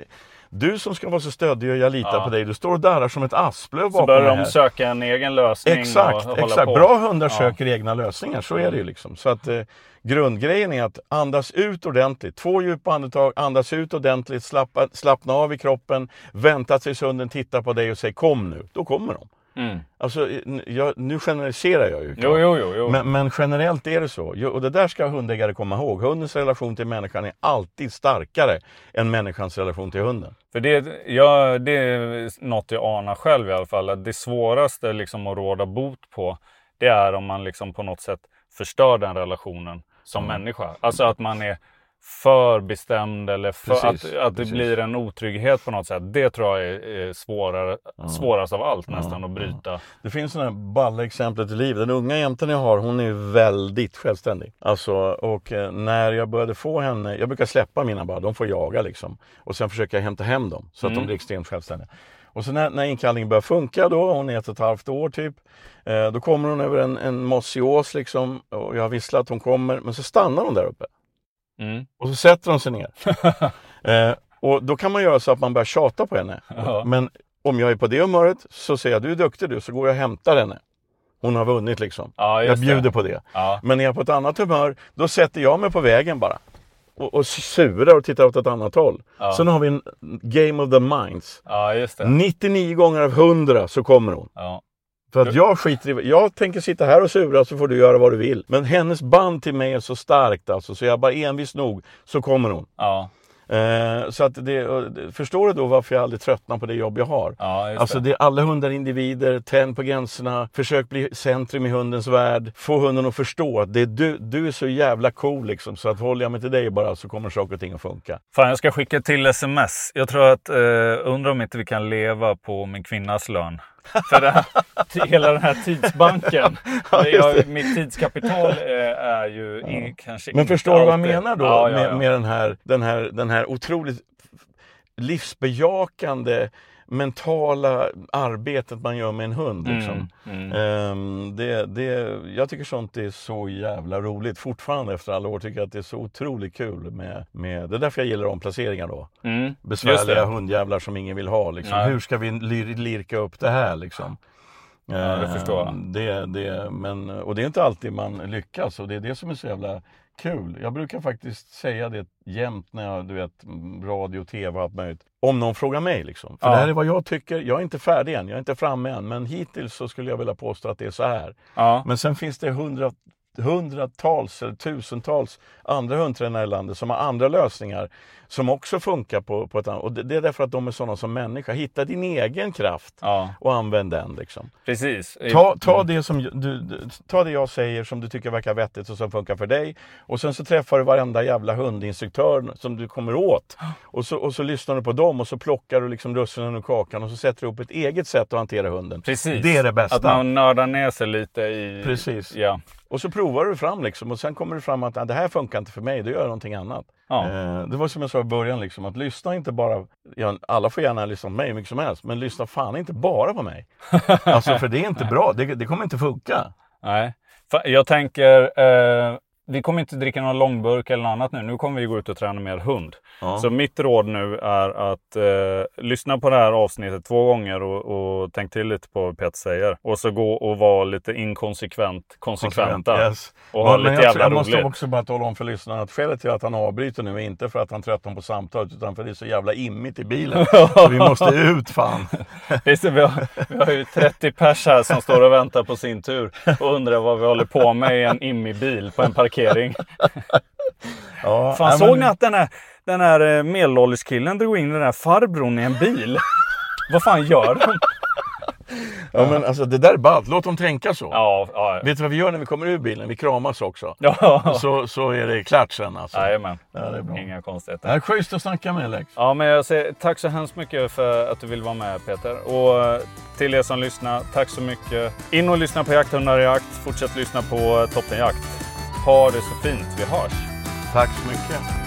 du som ska vara så stöddig och jag litar Ja. på dig, du står och darrar som ett asplöv Så bakom börjar det de här. söka en egen lösning Exakt, och exakt. på. Bra hundar Ja. söker egna lösningar, så är det ju liksom. Så att eh, grundgrejen är att andas ut ordentligt. Två djupa andetag, andas ut ordentligt, slappa, slappna av i kroppen, vänta tills hunden tittar på dig och säger kom nu. Då kommer de. Mm. Alltså, jag, nu generaliserar jag ju. Jo, jo, jo. Men, men generellt är det så. Och det där ska hundägare komma ihåg. Hundens relation till människan är alltid starkare än människans relation till hunden. För det, ja, det är något jag anar själv i alla fall. Att det svåraste liksom att råda bot på, det är om man liksom på något sätt förstör den relationen som Mm. människa. Alltså att man är för bestämd eller för Precis, att, att det precis. blir en otrygghet på något sätt. Det tror jag är, svårare, svårast av allt nästan att bryta. Det finns sådana här balla exemplet i livet. Den unga jäntan jag har, hon är väldigt självständig. Alltså, och eh, när jag började få henne, jag brukar släppa mina bara, de får jaga liksom. Och sen försöker jag hämta hem dem så att de blir extremt självständiga. Och så när, när inkallningen börjar funka då, hon är ett och ett halvt år typ. Eh, då kommer hon över en, en mossig ås liksom. Och jag har visslat att hon kommer, men så stannar hon där uppe. Mm. Och så sätter de sig ner. eh, och då kan man göra så att man börjar tjata på henne. Ja. Men om jag är på det humöret så säger jag du är duktig du, så går jag och hämtar henne. Hon har vunnit liksom. Ja, jag bjuder det. på det. Ja. Men är jag på ett annat humör, då sätter jag mig på vägen bara. Och, och surar och tittar åt ett annat håll. Ja. Sen har vi en game of the minds. ja, just det. 99 gånger av 100 så kommer hon. För att jag skiter i, jag tänker sitta här och sura så får du göra vad du vill. Men hennes band till mig är så starkt alltså, så jag bara envis nog så kommer hon. Ja. Eh, så att det, förstår du då varför jag aldrig tröttnar på det jobb jag har? Ja, just Alltså det. det är alla hundar individer, tänd på gränserna, försök bli centrum i hundens värld. Få hunden att förstå att det är du, du är så jävla cool liksom, så att håller jag mig till dig bara så kommer saker och ting att funka. Fan, jag ska skicka till sms. Jag tror att, eh, undrar om inte vi kan leva på min kvinnas lön. För det här, hela den här tidsbanken. jag, mitt tidskapital eh, är ju i, kanske Men inte förstår du vad jag menar då Ja, ja, med, ja. med den, här, den, här, den här otroligt livsbejakande mentala arbetet man gör med en hund. Liksom. Mm, mm. Ehm, det, det, jag tycker sånt är så jävla roligt. Fortfarande efter alla år tycker jag att det är så otroligt kul med, med det är därför jag gillar omplaceringar då. Mm, Besvärliga hundjävlar som ingen vill ha. Liksom. Hur ska vi lir, lirka upp det här liksom? Ja, det förstår jag. Ehm, Det, det, men, och det är inte alltid man lyckas och det är det som är så jävla kul. Jag brukar faktiskt säga det jämt när jag, du vet, radio, tv och allt möjligt. Om någon frågar mig liksom. För Ja. det här är vad jag tycker. Jag är inte färdig än, jag är inte framme än. Men hittills så skulle jag vilja påstå att det är så här. Ja. Men sen finns det hundra, hundratals eller tusentals andra hundtränare i landet som har andra lösningar som också funkar på, på ett annat Och det, det är därför att de är sådana som människa. Hitta din egen kraft ja, och använd den. Liksom. precis. Ta, ta, det som du, du, ta det jag säger som du tycker verkar vettigt och som funkar för dig. Och sen så träffar du varenda jävla hundinstruktör som du kommer åt. Och så, och så lyssnar du på dem och så plockar du liksom russinen ur kakan och så sätter du upp ett eget sätt att hantera hunden. Precis. Det är det bästa. Att man nördar ner sig lite i... Precis. Ja. Och så provar du fram liksom och sen kommer du fram att "Ah, det här funkar inte för mig, då gör jag någonting annat. Ja. Eh, det var som jag sa i början, liksom, att lyssna inte bara, ja, alla får gärna lyssna på mig hur mycket som helst, men lyssna fan inte bara på mig. alltså för det är inte bra, det, det kommer inte funka. Nej. Jag tänker, eh, vi kommer inte dricka någon långburk eller något annat nu. Nu kommer vi gå ut och träna mer hund. Ja. Så mitt råd nu är att eh, lyssna på det här avsnittet två gånger och, och tänk till lite på vad Peter säger. Och så gå och vara lite inkonsekvent, konsekventa. Yes. Och ha Men lite jag, jävla jag måste roligt. också bara tala om för lyssnarna att skälet till att han avbryter nu är inte för att han tröttnar på samtalet utan för att det är så jävla immigt i bilen. så vi måste ut fan. Så, vi, har, vi har ju 30 pers här som står och väntar på sin tur och undrar vad vi håller på med i en immig bil på en parkering. Ja, Fan, nej, såg men- ni att den här, den här eh, medelålders killen drog in den här farbrorn i en bil. Vad fan gör de? Ja men alltså det där är ballt, låt dem tänka så. Ja, ja. Vet du vad vi gör när vi kommer ur bilen? Vi kramas också. Ja, Så, så är det klart sen alltså. Jajamän. Ja, det är bra. Inga konstigheter. Det är schysst att snacka med Lex. Ja, men jag säger tack så hemskt mycket för att du vill vara med Peter. Och eh, till er som lyssnar, tack så mycket. In och lyssna på Jakthundar i jakt. Fortsätt lyssna på Toppenjakt. Ha det så fint. Vi hörs. Tack så mycket.